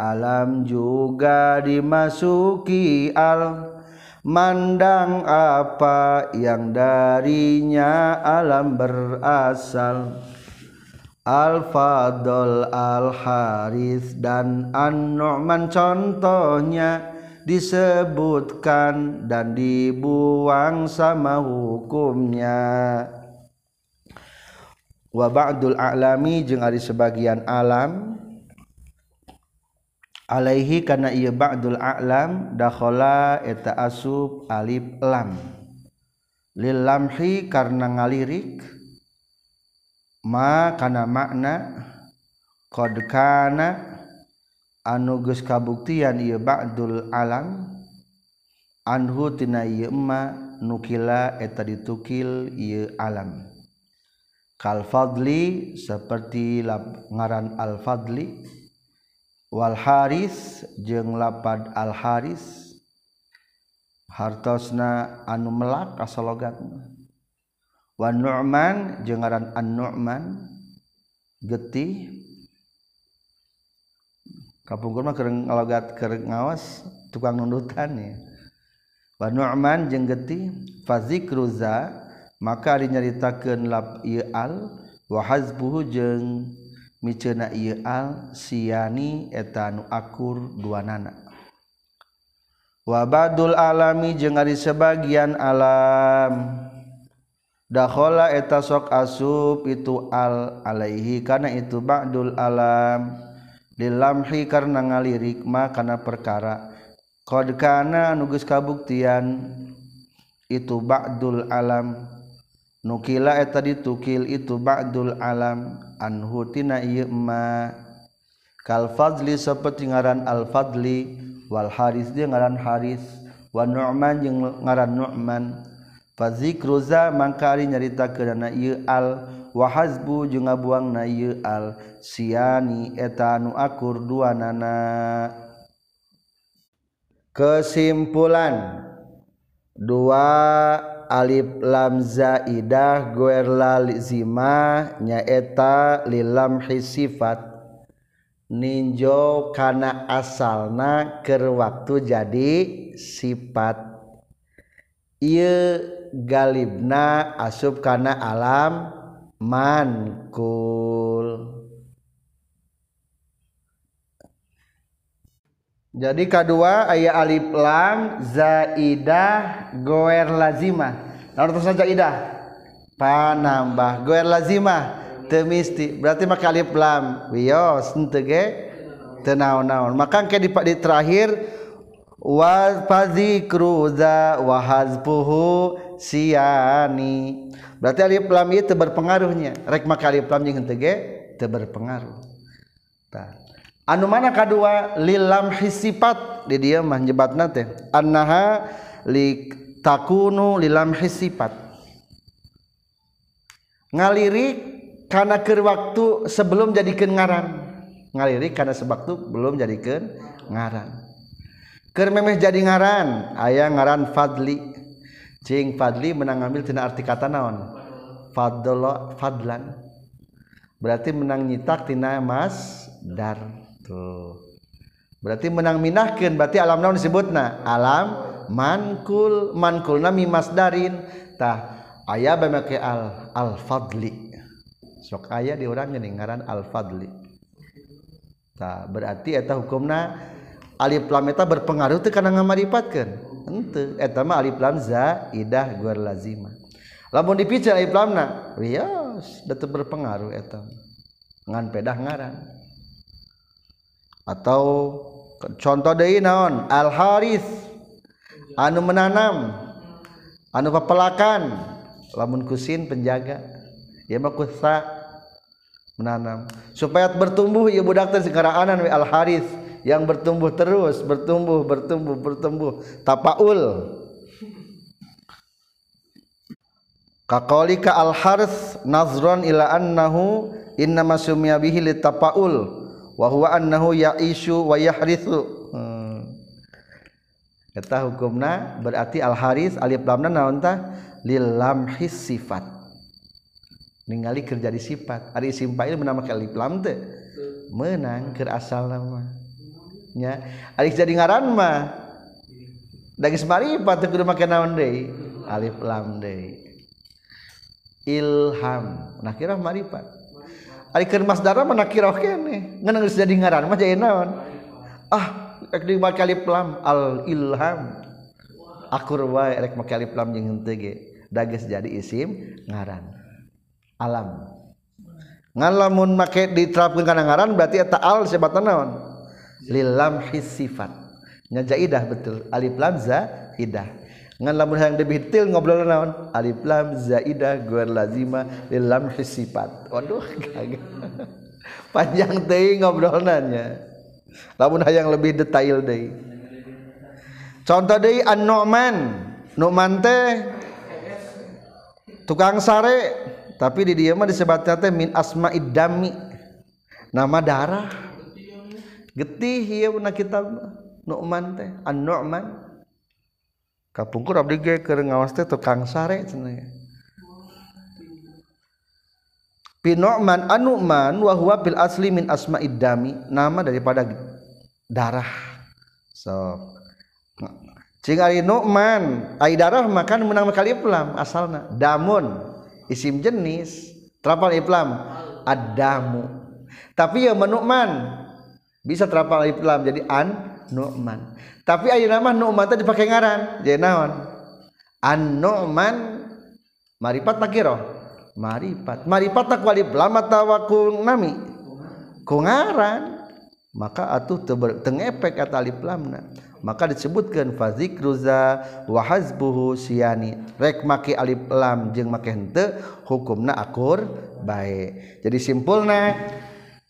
alam juga dimasuki al mandang apa yang darinya alam berasal. Al-Fadl Al-Haris dan An-Nu'man contohnya disebutkan dan dibuang sama hukumnya wa ba'dul a'lami jeung ari sebagian alam. Alaihi kana ieu ba'dul a'lam dakhala eta asub alif lam. Lil lamhi karena ngalirik ma kana makna qad kana anu geus kabuktian ieu ba'dul alam anhu tina ieu ma nukila eta ditukil ieu alam. Kal fadli seperti ngaran al fadli wal haris jeung lapad al haris hartosna anu melak asal logatna wa nu'man jeung ngaran an nu'man getih. Kapungkur mah keur ngalogat keur ngawas tukang nundutan ya. Wa nu'man jeung getih fazikruza maka dinyaritakan lab al wahazbuhu jeung micena ieu al siani eta nu akur dua nana wabadul alami jeung ari sebagian alam. Dakhala eta sok asub itu al alaihi kana itu ba'dul alam. Dilamhi karena ngalirik ma kana perkara. Qad kana nugus kabuktian itu ba'dul alam. nukila eta ditukil itu ba'dul alam anhu tina ieu ma. Kal fadli saperti ngaran al fadli wal haris dia ngaran haris wa nu'man jeung ngaran nu'man. Fazikru za mangkari nyarita kana ieu al wa hazbu jeung ngabuangna ieu al siani eta anu akur duanana. Kesimpulan dua Alif lamzaidah guerlalzimah nyaeta lilam sifat ninjo kana asalna ker waktu jadi sifat. Ieu galibna asub kana alam mankun jadi kedua ayat alif lam zaidah goer lazimah. Nah terus idah. Panambah goer lazimah. Temisti. Berarti maka alif lam. Wios ente ge tenaon-naon maka ke di, di terakhir wa fadzikru za wa hazbuhu siani berarti alif lam itu berpengaruhnya rek maka alif lam jeung henteu ge teu berpengaruh tah anu mana kadua lilam hisifat di dia mah nyebatna teh. Annaha li takunu lilam hisifat ngalirik karena keur waktu sebelum jadikeun ngaran. Ngalirik karena sebaktu belum jadikeun ngaran. Keur memeh jadi ngaran aya ngaran fadli. Cing fadli menang ngambil tina arti kata naon? Fadlo fadlan. Berarti menang nyitak tina mas dar berarti menang minahkan berarti alam naon disebutna? Alam mankul mankul nami masdarintah ayah bemake al al fadli sok ayah di orang ngaran al fadli tak berarti eta hukumna alif lam eta berpengaruh teh kana ngamaripatkeun henteu. Eta mah alif lam zaidah guar lazimah. Lamun dipicil alif lamna wios da berpengaruh eta. Ngan pedah ngaran atau contoh dari naon? Al haris anu menanam. Anu papelakan. Lamun kusin penjaga. Ya mah kusa menanam. Supaya bertumbuh ya budak teh sekaraanan al haris yang bertumbuh terus bertumbuh bertumbuh bertumbuh. Tapaul. Kakolika al haris nazron ila annahu inna masumya bihi litapaul wahwa annahu ya'ishu wa yahrithu. Hmm. eta hukumna berarti al haris alif lamna naon tah lil lamhis sifat. Ningali kerja di sifat. Ari isim fa'il menama alif lam teh. Menang keur asal nama. Nya ari jadi ngaran mah. Dagis marifat teu kudu make naon deui? Alif lam deui. Ilham. Nah kira marifat Ari keur masdara mana kiroh kene ngeunang geus jadi ngaran mah jadi naon? Ah rek di alif lam al ilham. Akur wae rek make alif lam jeung henteu ge. Da jadi isim ngaran. Alam. Ngan lamun make diterapkeun kana ngaran berarti eta al sebatan naon? Lilam sifat. Nyajaidah betul. Alif lam zaidah ngan lamun yang lebih detail ngobrol naon? Alif lam zaidah guar lazima lilam sifat. Waduh panjang teh ngobrolnya lamun yang lebih detail deh contoh deh an nu'man. Teh tukang sare tapi di dia mah disebutnya teh min asma idami nama darah. Getih ya pernah kitab Nu'man teh an Nu'man kapungkur abdi ge keur ngawas teh tukang sare cenah Pi Nu'man an Nu'man wa huwa bil asli min asma idami nama daripada darah. So cing ari Nu'man ai darah makan menang kali iplam asalna. Damun isim jenis terapal iplam adamu tapi ya menukman bisa terapal iplam jadi an Nu'man tapi ayo nama nu'man tadi dipakai ngaran. Jadi naon? An nu'man maripat takiro maripat. Maripat tak wali lama tawakung nami? Kungaran maka atuh tengepek atau alif lamna maka disebutkan fazikruza wa hazbuhu siani rek make alif lam jeung make henteu hukumna akur bae. Jadi simpulna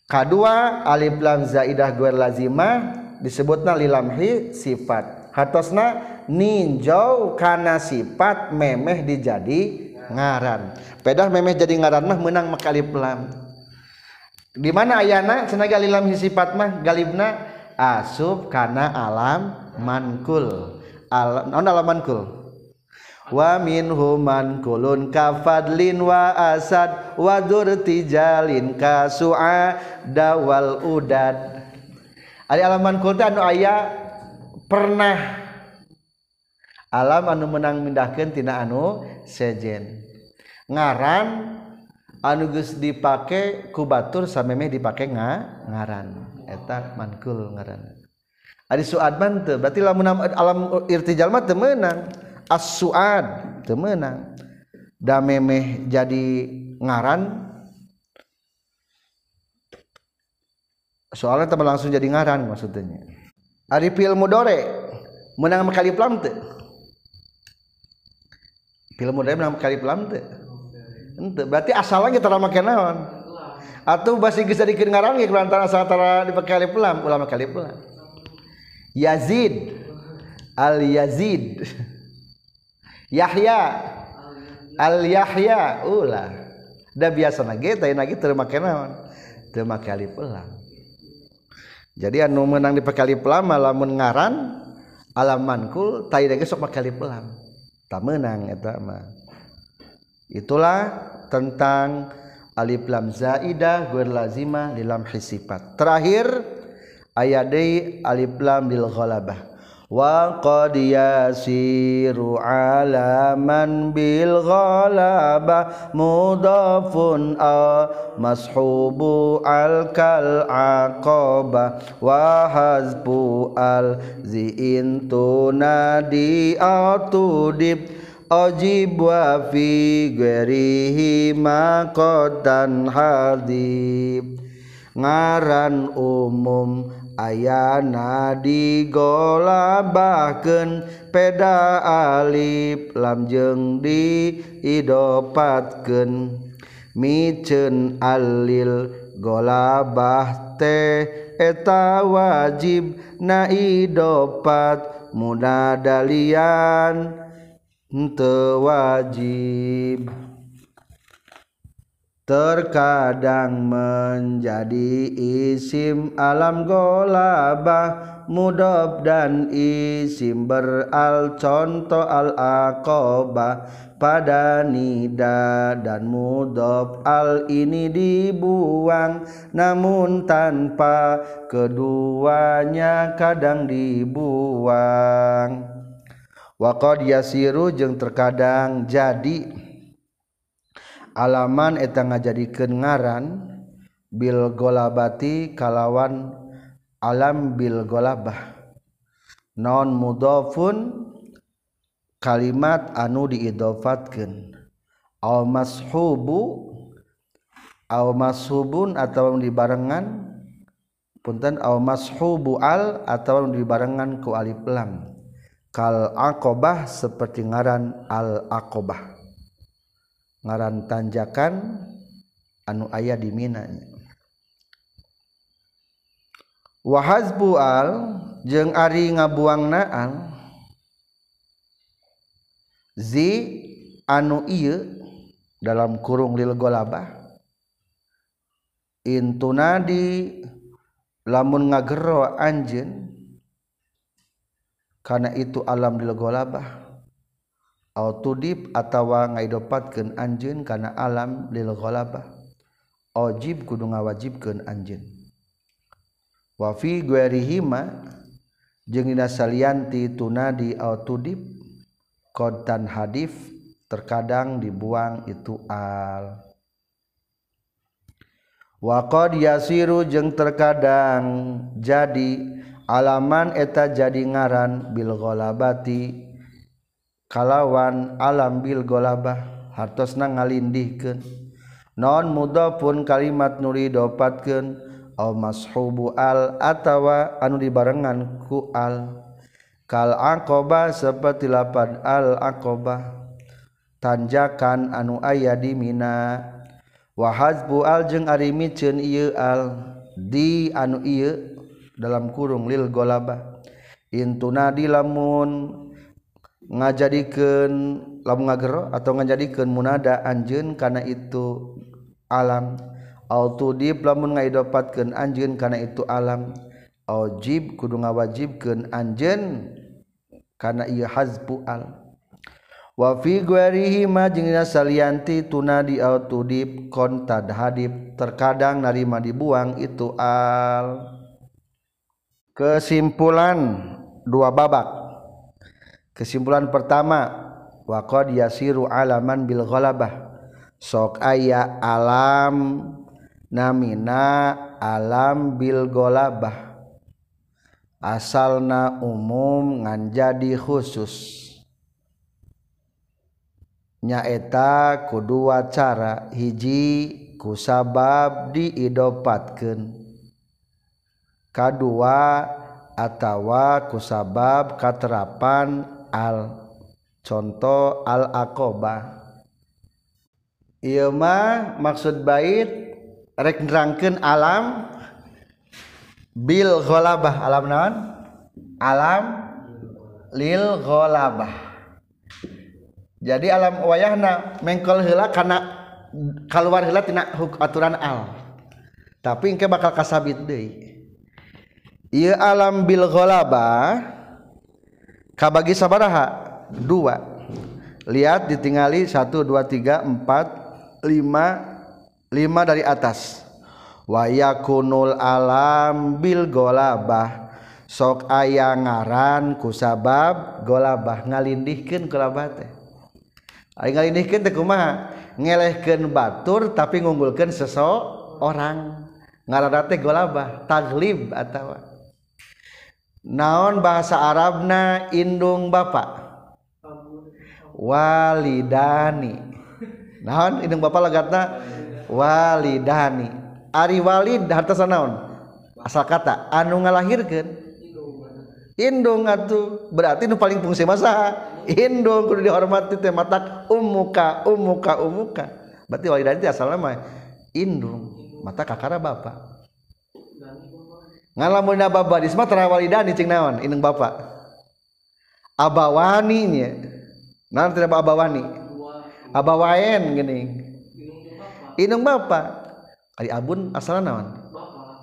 kadua alif lam zaidah guer lazimah disebutna lilamhi sifat. Hatosna ninjau karena sifat memeh dijadi ngaran. Pedah memeh jadi ngaran mah menang makali pelam di mana ayana? Cenah lilamhi sifat mah galibna asub karena alam mankul. Alam non alam mankul. Wa minhum mankulun kafadlin wa asad wa durtijalin kasu'a dawal udad Ari alaman kota anu aya pernah. Alam anu menang mindahkeun tina anu sejen. Ngaran anu geus dipake ku batur samemeh dipake nga ngaran. Eta mankul ngaran. Ari suad bante berarti lamun alam irtijal mah teu meunang. As suad teu meunang. Da memeh jadi ngaran soalnya teman langsung jadi ngaran maksudnya. Ari ilmu dore menang kali pelam teu ilmu dore menang kali pelam teu ente berarti asalnya kita make naon? Atau basi geus dikeun ngaran ge lantaran asal tara dipakai kali pelam ulama kali pelam. Yazid Al Yazid Yahya Al Yahya ulah. Da biasa nage teh nage teu make naon? Teu make alif lam jadi anu menang di pekali pelam lamun ngaran alam mankul tai sok pekali pelam. Tak menang eta mah. Itulah tentang alif lam zaidah guer lazimah lilam hisifat. Terakhir ayat alif lam bil ghalabah. Wa qad yasiru alaman bil ghalaba mudafun a mashubu al kal aqaba wa hazbu al ziin tunadi atudib ajib wa fi ghairihi maqadan hadib ngaran umum Ayana digolabakeun peda alif lamjeng diidopatkeun micen alil golabah teh eta wajib na naidopat munadalian teu wajib. Terkadang menjadi isim alam golabah mudab dan isim beral contoh al aqobah pada nida dan mudab al ini dibuang. Namun tanpa keduanya kadang dibuang. Waqad yasiru jeung terkadang jadi alaman etang ngajadikeun ngaran bil golabati kalawan alam bil golabah. Non mudofun kalimat anu diidhofatkeun. Aw mashubu aw mashubun atau dibarengan punten aw mashubu al atau dibarengan ku alif lam. Kal akobah seperti ngaran al akobah ngaran tanjakan anu ayah di Minanya wahazbual jeung Ari ngabuang naal zi anu iya dalam kurung lil golabah. Intunadi lamun ngagero anjen karena itu alam lil golabah. Autodip atau ngaidopatkeun anjeun karena alam lil ghalabah. Ojib kudu ngawajibkeun anjeun. Wa fi ghairihima jeung dina salianti tunadi autodip qad tan hadif terkadang dibuang itu al. Waqad yasiru jeung terkadang jadi alaman eta jadi ngaran bil ghalabati kalawan alam Bil golabah hartosna ngalindihkeun. Non muda pun kalimat nuri dopatkeun au mashubu al atawa anu dibarengan ku al. Kal aqaba seperti lapan al aqaba tanjakan anu aya di mina. Wa hazbu al jeng ari miceun ieu al. Di anu ieu dalam kurung lil golabah. Intuna di lamun ngajadikan la ngagero atau ngajadikan munada anjun karena itu alam. Autodip lamun ngaidopatkan anjun karena itu alam. Ojib kudu ngawajibkan anjen karena ia hazbu al. Wafi salianti tunadi autodip kontad hadib terkadang narima dibuang itu al. Kesimpulan dua babak kesimpulan pertama waqad yasiru alaman bil ghalabah. Sok aya alam namina alam bil ghalabah. Asalna umum ngan jadi khusus. Nyaeta kedua cara hiji kusabab diidopatkan kedua atawa kusabab katerapan al contoh al aqoba ieu mah maksud bait rek nerangkeun alam bil ghalabah. Alam naon? Alam lil ghalabah. Jadi alam wayahna mengkol heula kana keluar heula tina aturan al. Tapi engke bakal kasabit deui. Ieu alam bil ghalabah kabagi sabaraha? Dua. Lihat ditingali satu dua tiga empat lima lima dari atas. Wayakunul alam bil golabah. Sok aya ngaran kusabab golabah. Ngalindihkeun golabah teh. Ari ngalindihkeun teh kumaha? Ngelehkeun batur tapi ngunggulkeun seseorang ngaran teh golabah taglib atawa. naon bahasa Arabna indung bapak walidani. Naon indung bapak legatna walidani. Ari walid hartosna naon? Asal kata anu ngalahirkeun? Indung atuh berarti nu paling fungsi masa indung kudu dihormati teh matak umuka umuka umuka. Berarti walidani asalna mah indung mata kakara bapak ngalamun baba di semua tara walidani cing naon? Indung bapak abawani nya. Naon tidak abawani abawaen gini. Indung bapak ari abun asalnya naon?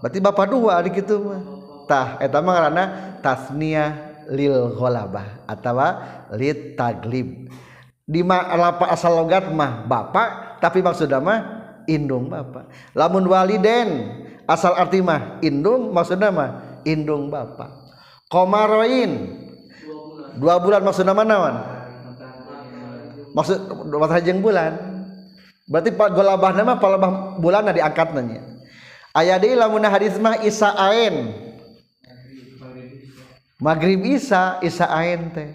Berarti bapak dua ari kitu mah. Tah eta mah ngaranna tasniyah lil ghalabah atau lit taglib. Di lapa asal logat mah bapak tapi maksudnya mah indung bapak lamun waliden asal arti mah indung maksudnya mah indung bapak komaroin dua bulan maksudnya mana nawan maksud matahari jeng bulan. Berarti pak golabah nama palabah bulan diangkat nanya ayat di lamun hadis mah isa ain. Maghrib isa isa ain teh.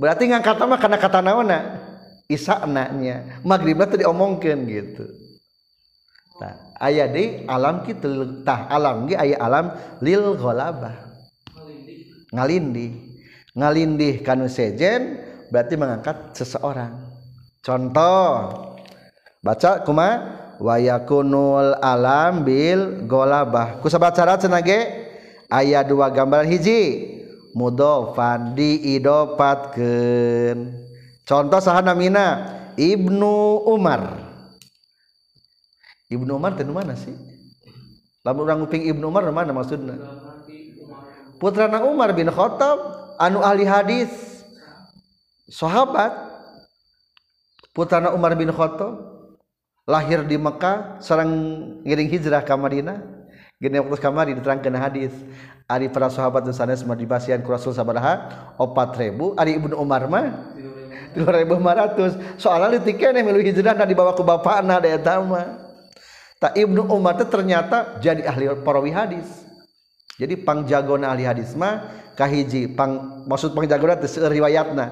Berarti ngangkat nama karena kata naona isa anaknya. Maghrib itu diomongkan gitu. nah, aya di alam kitu tah alam ge aya alam lil ghalabah ngalindi ngalindi kanu sejen berarti mengangkat seseorang. Contoh baca kuma wayakunul alam bil golabah kusabat syarat senage ayat dua gambaran hiji. Mudofan diidopatkan contoh sahanamina ibnu umar. Ibnu Umar teh mana sih? Lamun urang nguping Ibnu Umar mana maksudna? Putrana Umar bin Khattab anu ahli hadis sahabat. Putrana Umar bin Khattab lahir di Mekah sareng ngiring hijrah ka Madinah. Gini waktu kamari diterangkan hadis ari para sahabat dan sanes merdibasian ku Rasul sabaraha 4000 ari Ibnu Umar mah 3500 soalnya leutik keneh milu hijrah da dibawa ku bapana da eta mah. tak Ibnu Umar itu ternyata jadi ahli perawi hadis. Jadi pangjagona ahli hadis mah kahiji pang maksud pangjagona itu riwayatna.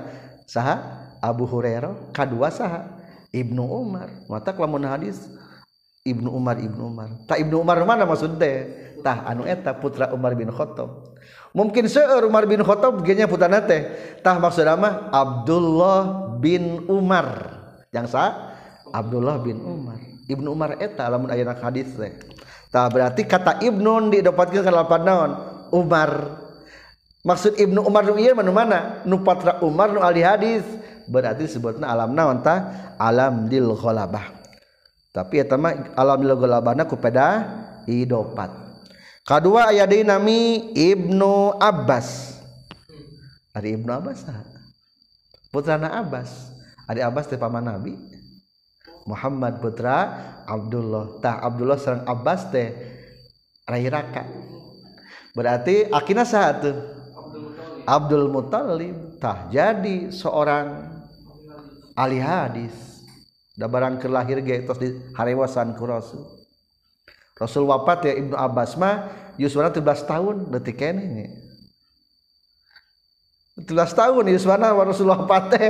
Saha? Abu Hurairah kadua saha? Ibnu Umar. Mata lamun hadis Ibnu Umar Ibnu Umar. Tak Ibnu Umar mana maksud teh? Tah anu eta putra Umar bin Khattab. Mungkin seueur Umar bin Khattab genya putana teh. Tah maksudna mah Abdullah bin Umar. Yang sah Abdullah bin Umar. Ibnu Umar eta lamun aya hadis teh. Tah berarti kata Ibnu didapatkeun kana lapan naon? Umar. Maksud Ibnu Umar nu ieu mana mana? Nu patra Umar nu ahli hadis. Berarti sebutna alam naon tah alam dil ghalabah. Tapi eta mah alam dil ghalabahna ku peda hidopat. Kadua aya deui nami Ibnu Abbas. Ari Ibnu Abbas putrana Abbas. Ari Abbas teh paman Nabi. Muhammad putra Abdullah. Tah Abdullah sareng Abbas teh raka. Berarti akina satu Abdul Muthalib tah jadi seorang ahli hadis. Da barang kelahir ge tos di harewasan ku Rasul. Rasul wafat ya Ibnu Abbas mah yuswana 13 tahun detik keneh 13 tahun yuswana Rasul wafat teh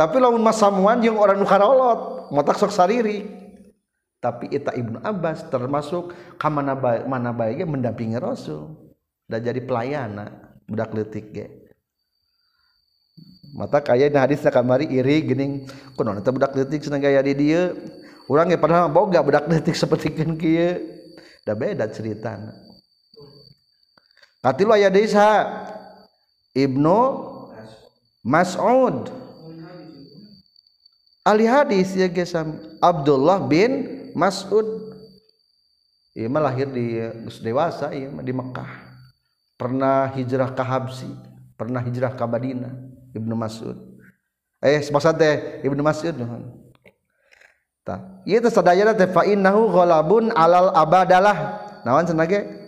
tapi lamun masamuan yang orang nukarolot motak sok sariri. Tapi ita ibnu Abbas termasuk kamana baik mana baiknya mendampingi Rasul. Dan jadi pelayana budak letik ge. Mata kaya nah hadisnya kamari iri gini kuno nanti budak letik senang gaya di dia orang padahal boga budak seperti kan kia dah beda cerita katilu ayah desa ibnu Mas'ud ahli hadis ya guys Abdullah bin Mas'ud Iya mah lahir di dewasa iya di Mekah. Pernah hijrah ke Habsi, pernah hijrah ke Madinah, Ibnu Mas'ud. Eh, maksud teh Ibnu Mas'ud nuhun. Tah, ieu teh sadayana teh fa innahu ghalabun alal abadalah. Naon cenah ge?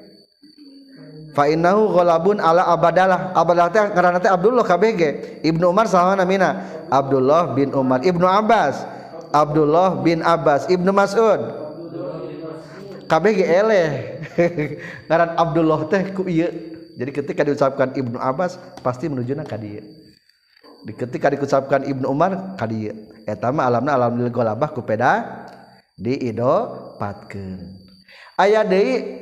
Fainahu ghalabun ala abadalah. Abadalah teh karena teh Abdullah KBG Ibnu Umar sahawa namina. Abdullah bin Umar. Ibnu Abbas. Abdullah bin Abbas. Ibnu Mas'ud. KBG eleh. Ngaran Abdullah teh ku iya jadi ketika diucapkan Ibnu Abbas pasti menujuna ka dieu. Ketika diucapkan Ibnu Umar ka dieu. Eta mah alamna alam lil ku peda diidopatkeun. Aya deui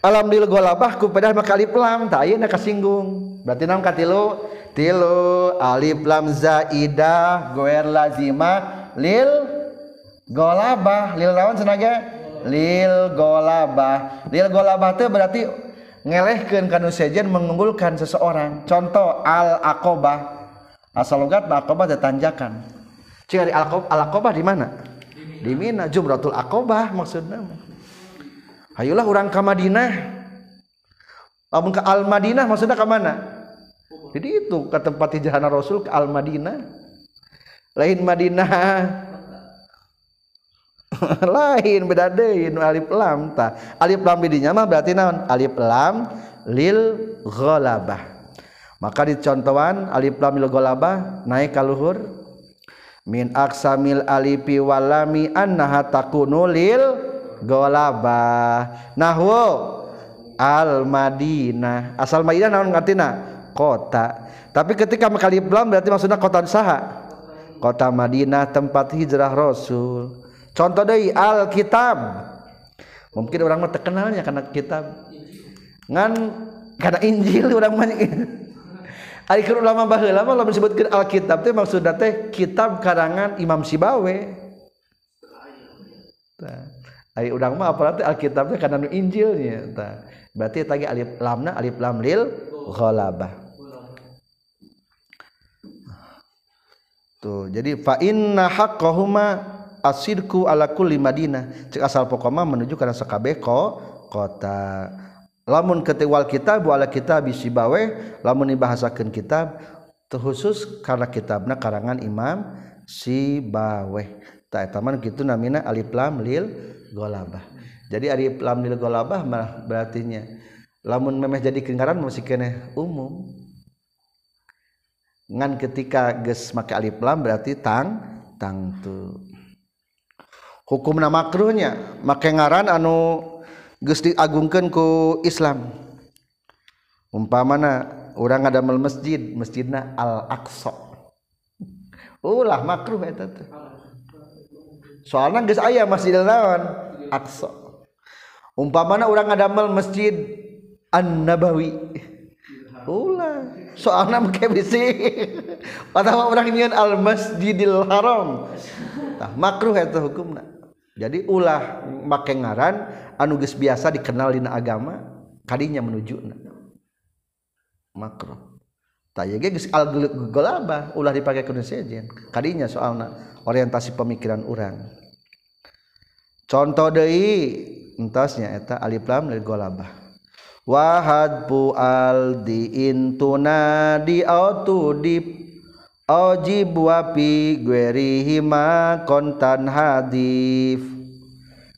alam lil ghalabah ku peda mah alif lam. Tah ayeuna kasinggung. Berarti naon katilu? Tilu. Alif lam zaidah goer lazima lil ghalabah lil naon senaga? lil golabah lil golabah itu berarti ngelehkan kanu sejen mengunggulkan seseorang. Contoh al akobah asal logat akobah tanjakan. Ciri al akobah di mana? Di mina. Jumratul akobah maksudnya Hayulah orang ke Madinah. Lamun ke Al Madinah maksudnya ke mana? Jadi itu ke tempat hijrahna Rasul ke Al Madinah. Lain Madinah. Lain beda deui alif lam ta. Alif lam bidinya mah berarti naon? Alif lam lil ghalabah. Maka dicontohan alif lam lil ghalabah naik ka luhur min aksamil alifi walami annaha takunu lil ghalabah nahwu al madinah asal madinah naon ngartina? Kota. Tapi ketika alif lam berarti maksudnya kota saha? Kota Madinah tempat hijrah Rasul. Contoh dari Alkitab. Mungkin orang mah terkenalnya karena kitab. Ngan karena Injil orang mah. Ari ulama baheula mah lamun disebutkeun Alkitab teh maksudna teh kitab karangan Imam Sibawe. Tah. Ari urang mah apalah teh Alkitab teh kana Injilnya. Berarti tadi alif lamna alif lam lil ghalabah. Tuh, jadi fa inna haqqahuma asidku ala kulli Madinah. Cek asal pokoknya menuju kana sakabeh kota lamun ketewal kitab wala kitab bawe lamun dibahasakan kitab terkhusus karena kitabna karangan Imam Sibawe tak taman gitu namina alif lam lil golabah. Jadi alif lam lil golabah mah berartinya lamun memeh jadi kengaran masih kene umum. Ngan ketika ges make alif lam berarti tang tang tu. Hukumna makruhnya make ngaran anu diagungkan ku Islam. Umpa mana orang adamal masjid masjidna al-aqsa. Ulah makruh eta teh soalnya geus aya masjid lawan aqsa. Umpamana orang adamal masjid an-nabawi. Ulah. Soalnya make bisi atau orang nyian al masjidil haram. Tah makruh eta hukumna. Jadi ulah make ngaran anuges biasa dikenal di agama kadinya menuju makro ulah dipakai kadinya soalnya orientasi pemikiran orang contoh Dei entasnya eta alif lam lil golabah. Wahad bu al di intuna di auto di ojib wapi guerihima kontan hadif.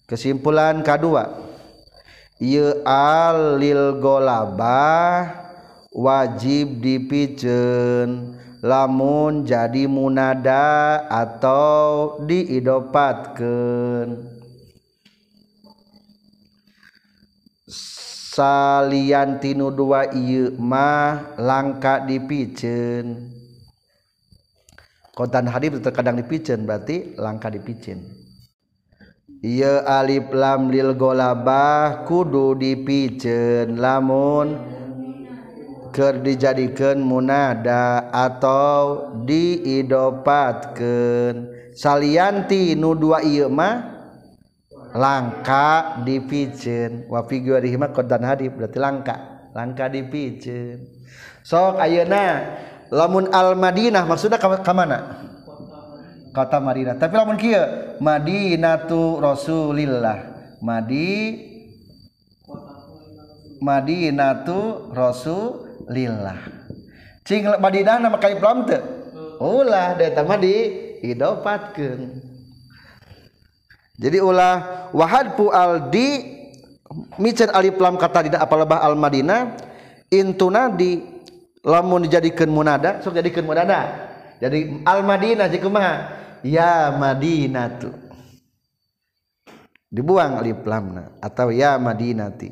Kesimpulan kedua ieu alil golabah wajib dipiceun lamun jadi munada atau diidopatkeun. Salian tinu dua ieu mah langka dipiceun kontan hadis terkadang dipiceun berarti langka dipiceun Iya alif lam lil golabah kudu dipicen lamun Ker dijadikan munada atau diidopatkan salianti nu dua ieu mah langka dipiceun wa fi ghairihi mah qadan hadif berarti langka. Langka dipiceun sok ayeuna lamun al madinah maksudna ka, ka mana? Kota Madinah. Tapi lamun kieu Madinatu Rasulillah. Madi Madinatu Rasul lillah. Cing badinah nama kai plam teu? Hmm. Ulah da eta mah diidopatkeun jadi ulah wahad pu aldi micen alif lam kata dina apalabah al madinah intunadi lamun dijadikeun munada sok jadikeun munada. Jadi al madinah jikumaha ya madinatu dibuang alif lamna atau ya madinati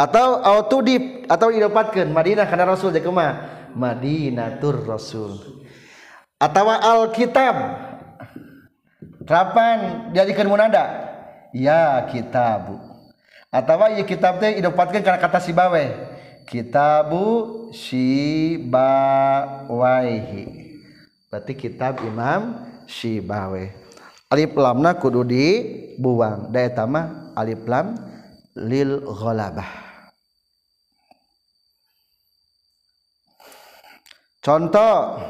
atau autudib atau didapatkan Madinah karena Rasul jadi kemah Madinatur Rasul. Atau Alkitab. Terapan jadikan munada? Ya kitabu. Atau ya kitab teh didapatkan karena kata si bawe kitabu Shibawaihi berarti kitab Imam Shibawe alif lamna kudu dibuang. Daya tamah alif lam lil ghalabah. Contoh.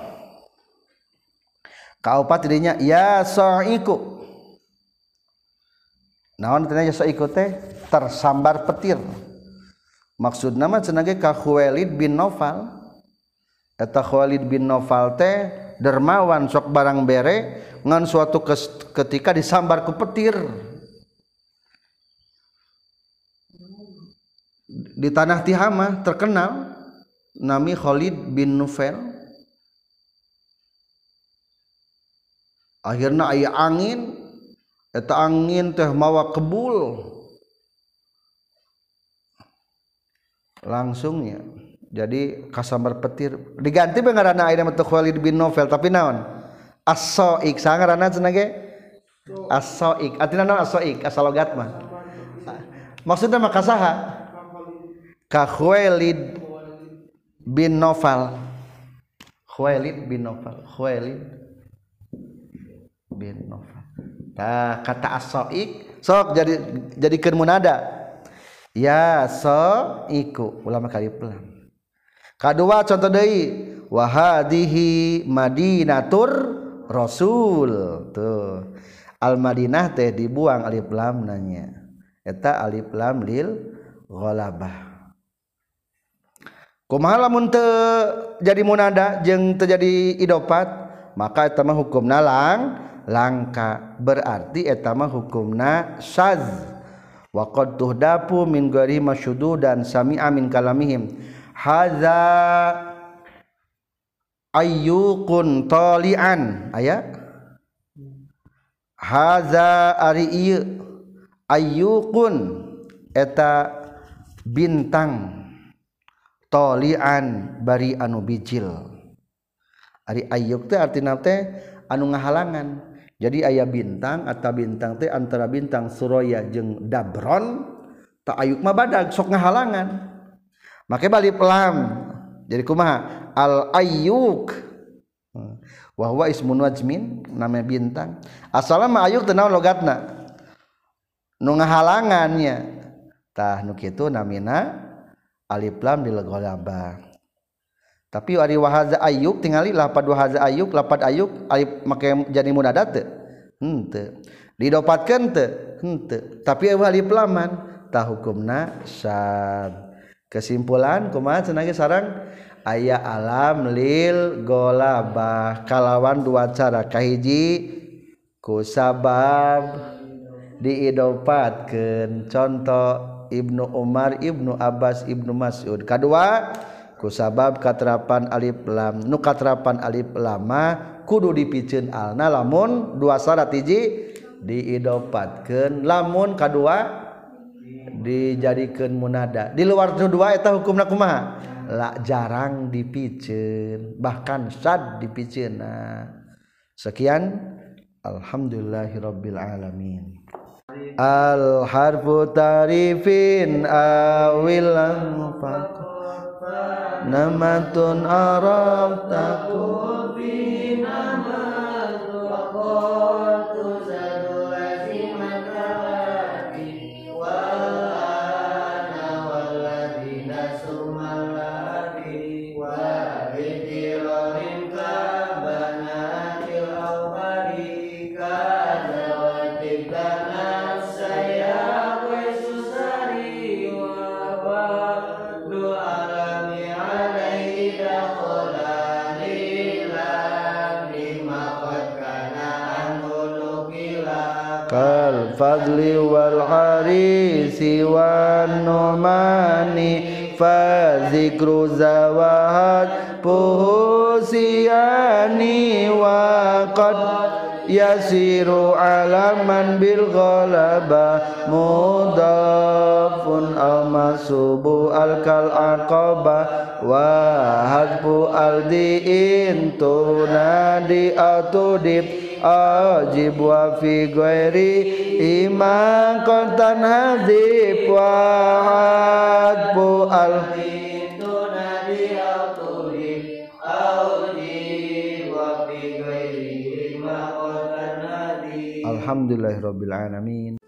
Kaupat dirinya ya sa'iku naon tanya ya sa'iku teh? Tersambar petir. Maksud nama cenah ka Khuwailid bin Nawfal eta Khuwailid bin Nawfal teh dermawan sok barang bere ngan suatu ketika disambar ku petir. Di tanah Tihama terkenal nami Khalid bin Nufail. Akhirnya ayah angin eta angin teh mawa kebul. Langsungnya jadi kasambar petir. Diganti pengarana ayeuna mah Khalid bin Novel tapi naon? As-saik sangarana cenah asoik artinya non asoik asal logat mah. Maksudnya maka saha? Ka Khuwailid bin Nofal Khuwailid bin Nofal Khuwailid bin Nofal nah kata asoik sok jadi jadikan munada. Ya so iku ulama kali pelan. Kedua contoh deui wahadihi madinatur rasul. Tuh. Al madinah teh dibuang alif lam nanya. Eta alif lam lil ghalabah kumaha lamun te jadi munada jeung terjadi idopat maka etama hukum nalang langka. Berarti etama hukumna syaz wa qad tuhdapu min ghairi masyudu dan sami'a min kalamihim. Hadza ayyukun talian. Aya? Haza ari ieu ayyukun. Eta bintang. tolian bari anu bijil. Ari ayyuk teh artinya teh anu ngahalangan. Jadi ayah bintang atau bintang teh antara bintang Suraya jeung Dabron tak ayuk mah badag sok ngahalangan. Make balik pelam. Jadi kumaha? Al ayyuk wahwa ismun wajmin nama bintang. Asalna mah ayyuk teh naon logatna? Nu ngahalangannya tah nu kitu namina alif lam lil ghalaba tapi ari wa hadza ayyub tingali lapad wa hadza ayyub lapad ayyub alif make jadi munada teu henteu. Didopatkeun teu henteu. Tapi alif laman ta hukumna syad kesimpulan kumaha cenah sarang aya alam lil golabah kalawan dua cara kahiji ku sabab diidopatkeun. Contoh Ibnu Umar Ibnu Abbas Ibnu Masud. Kedua kusabab katrapan alif lam nu katrapan alif lama kudu dipicun alna lamun dua syarat hiji diidopatkan lamun kedua dijadikan munada. Di luar dua eta hukumna kumaha? La jarang dipicun bahkan sad dipicun nah. sekian alhamdulillahirabbil alamin. Al harfu tarifin awil namatun arab takut harisi wan numani fa zikru zawahad puhusiani wa qad yasiru alaman bil ghalaba mudafun aw masubu al kal aqaba wa hadbu al di intunadi atudib ajib wa fi ghairi iman kontan hadib wa hadbu al Alhamdulillahirabbil alamin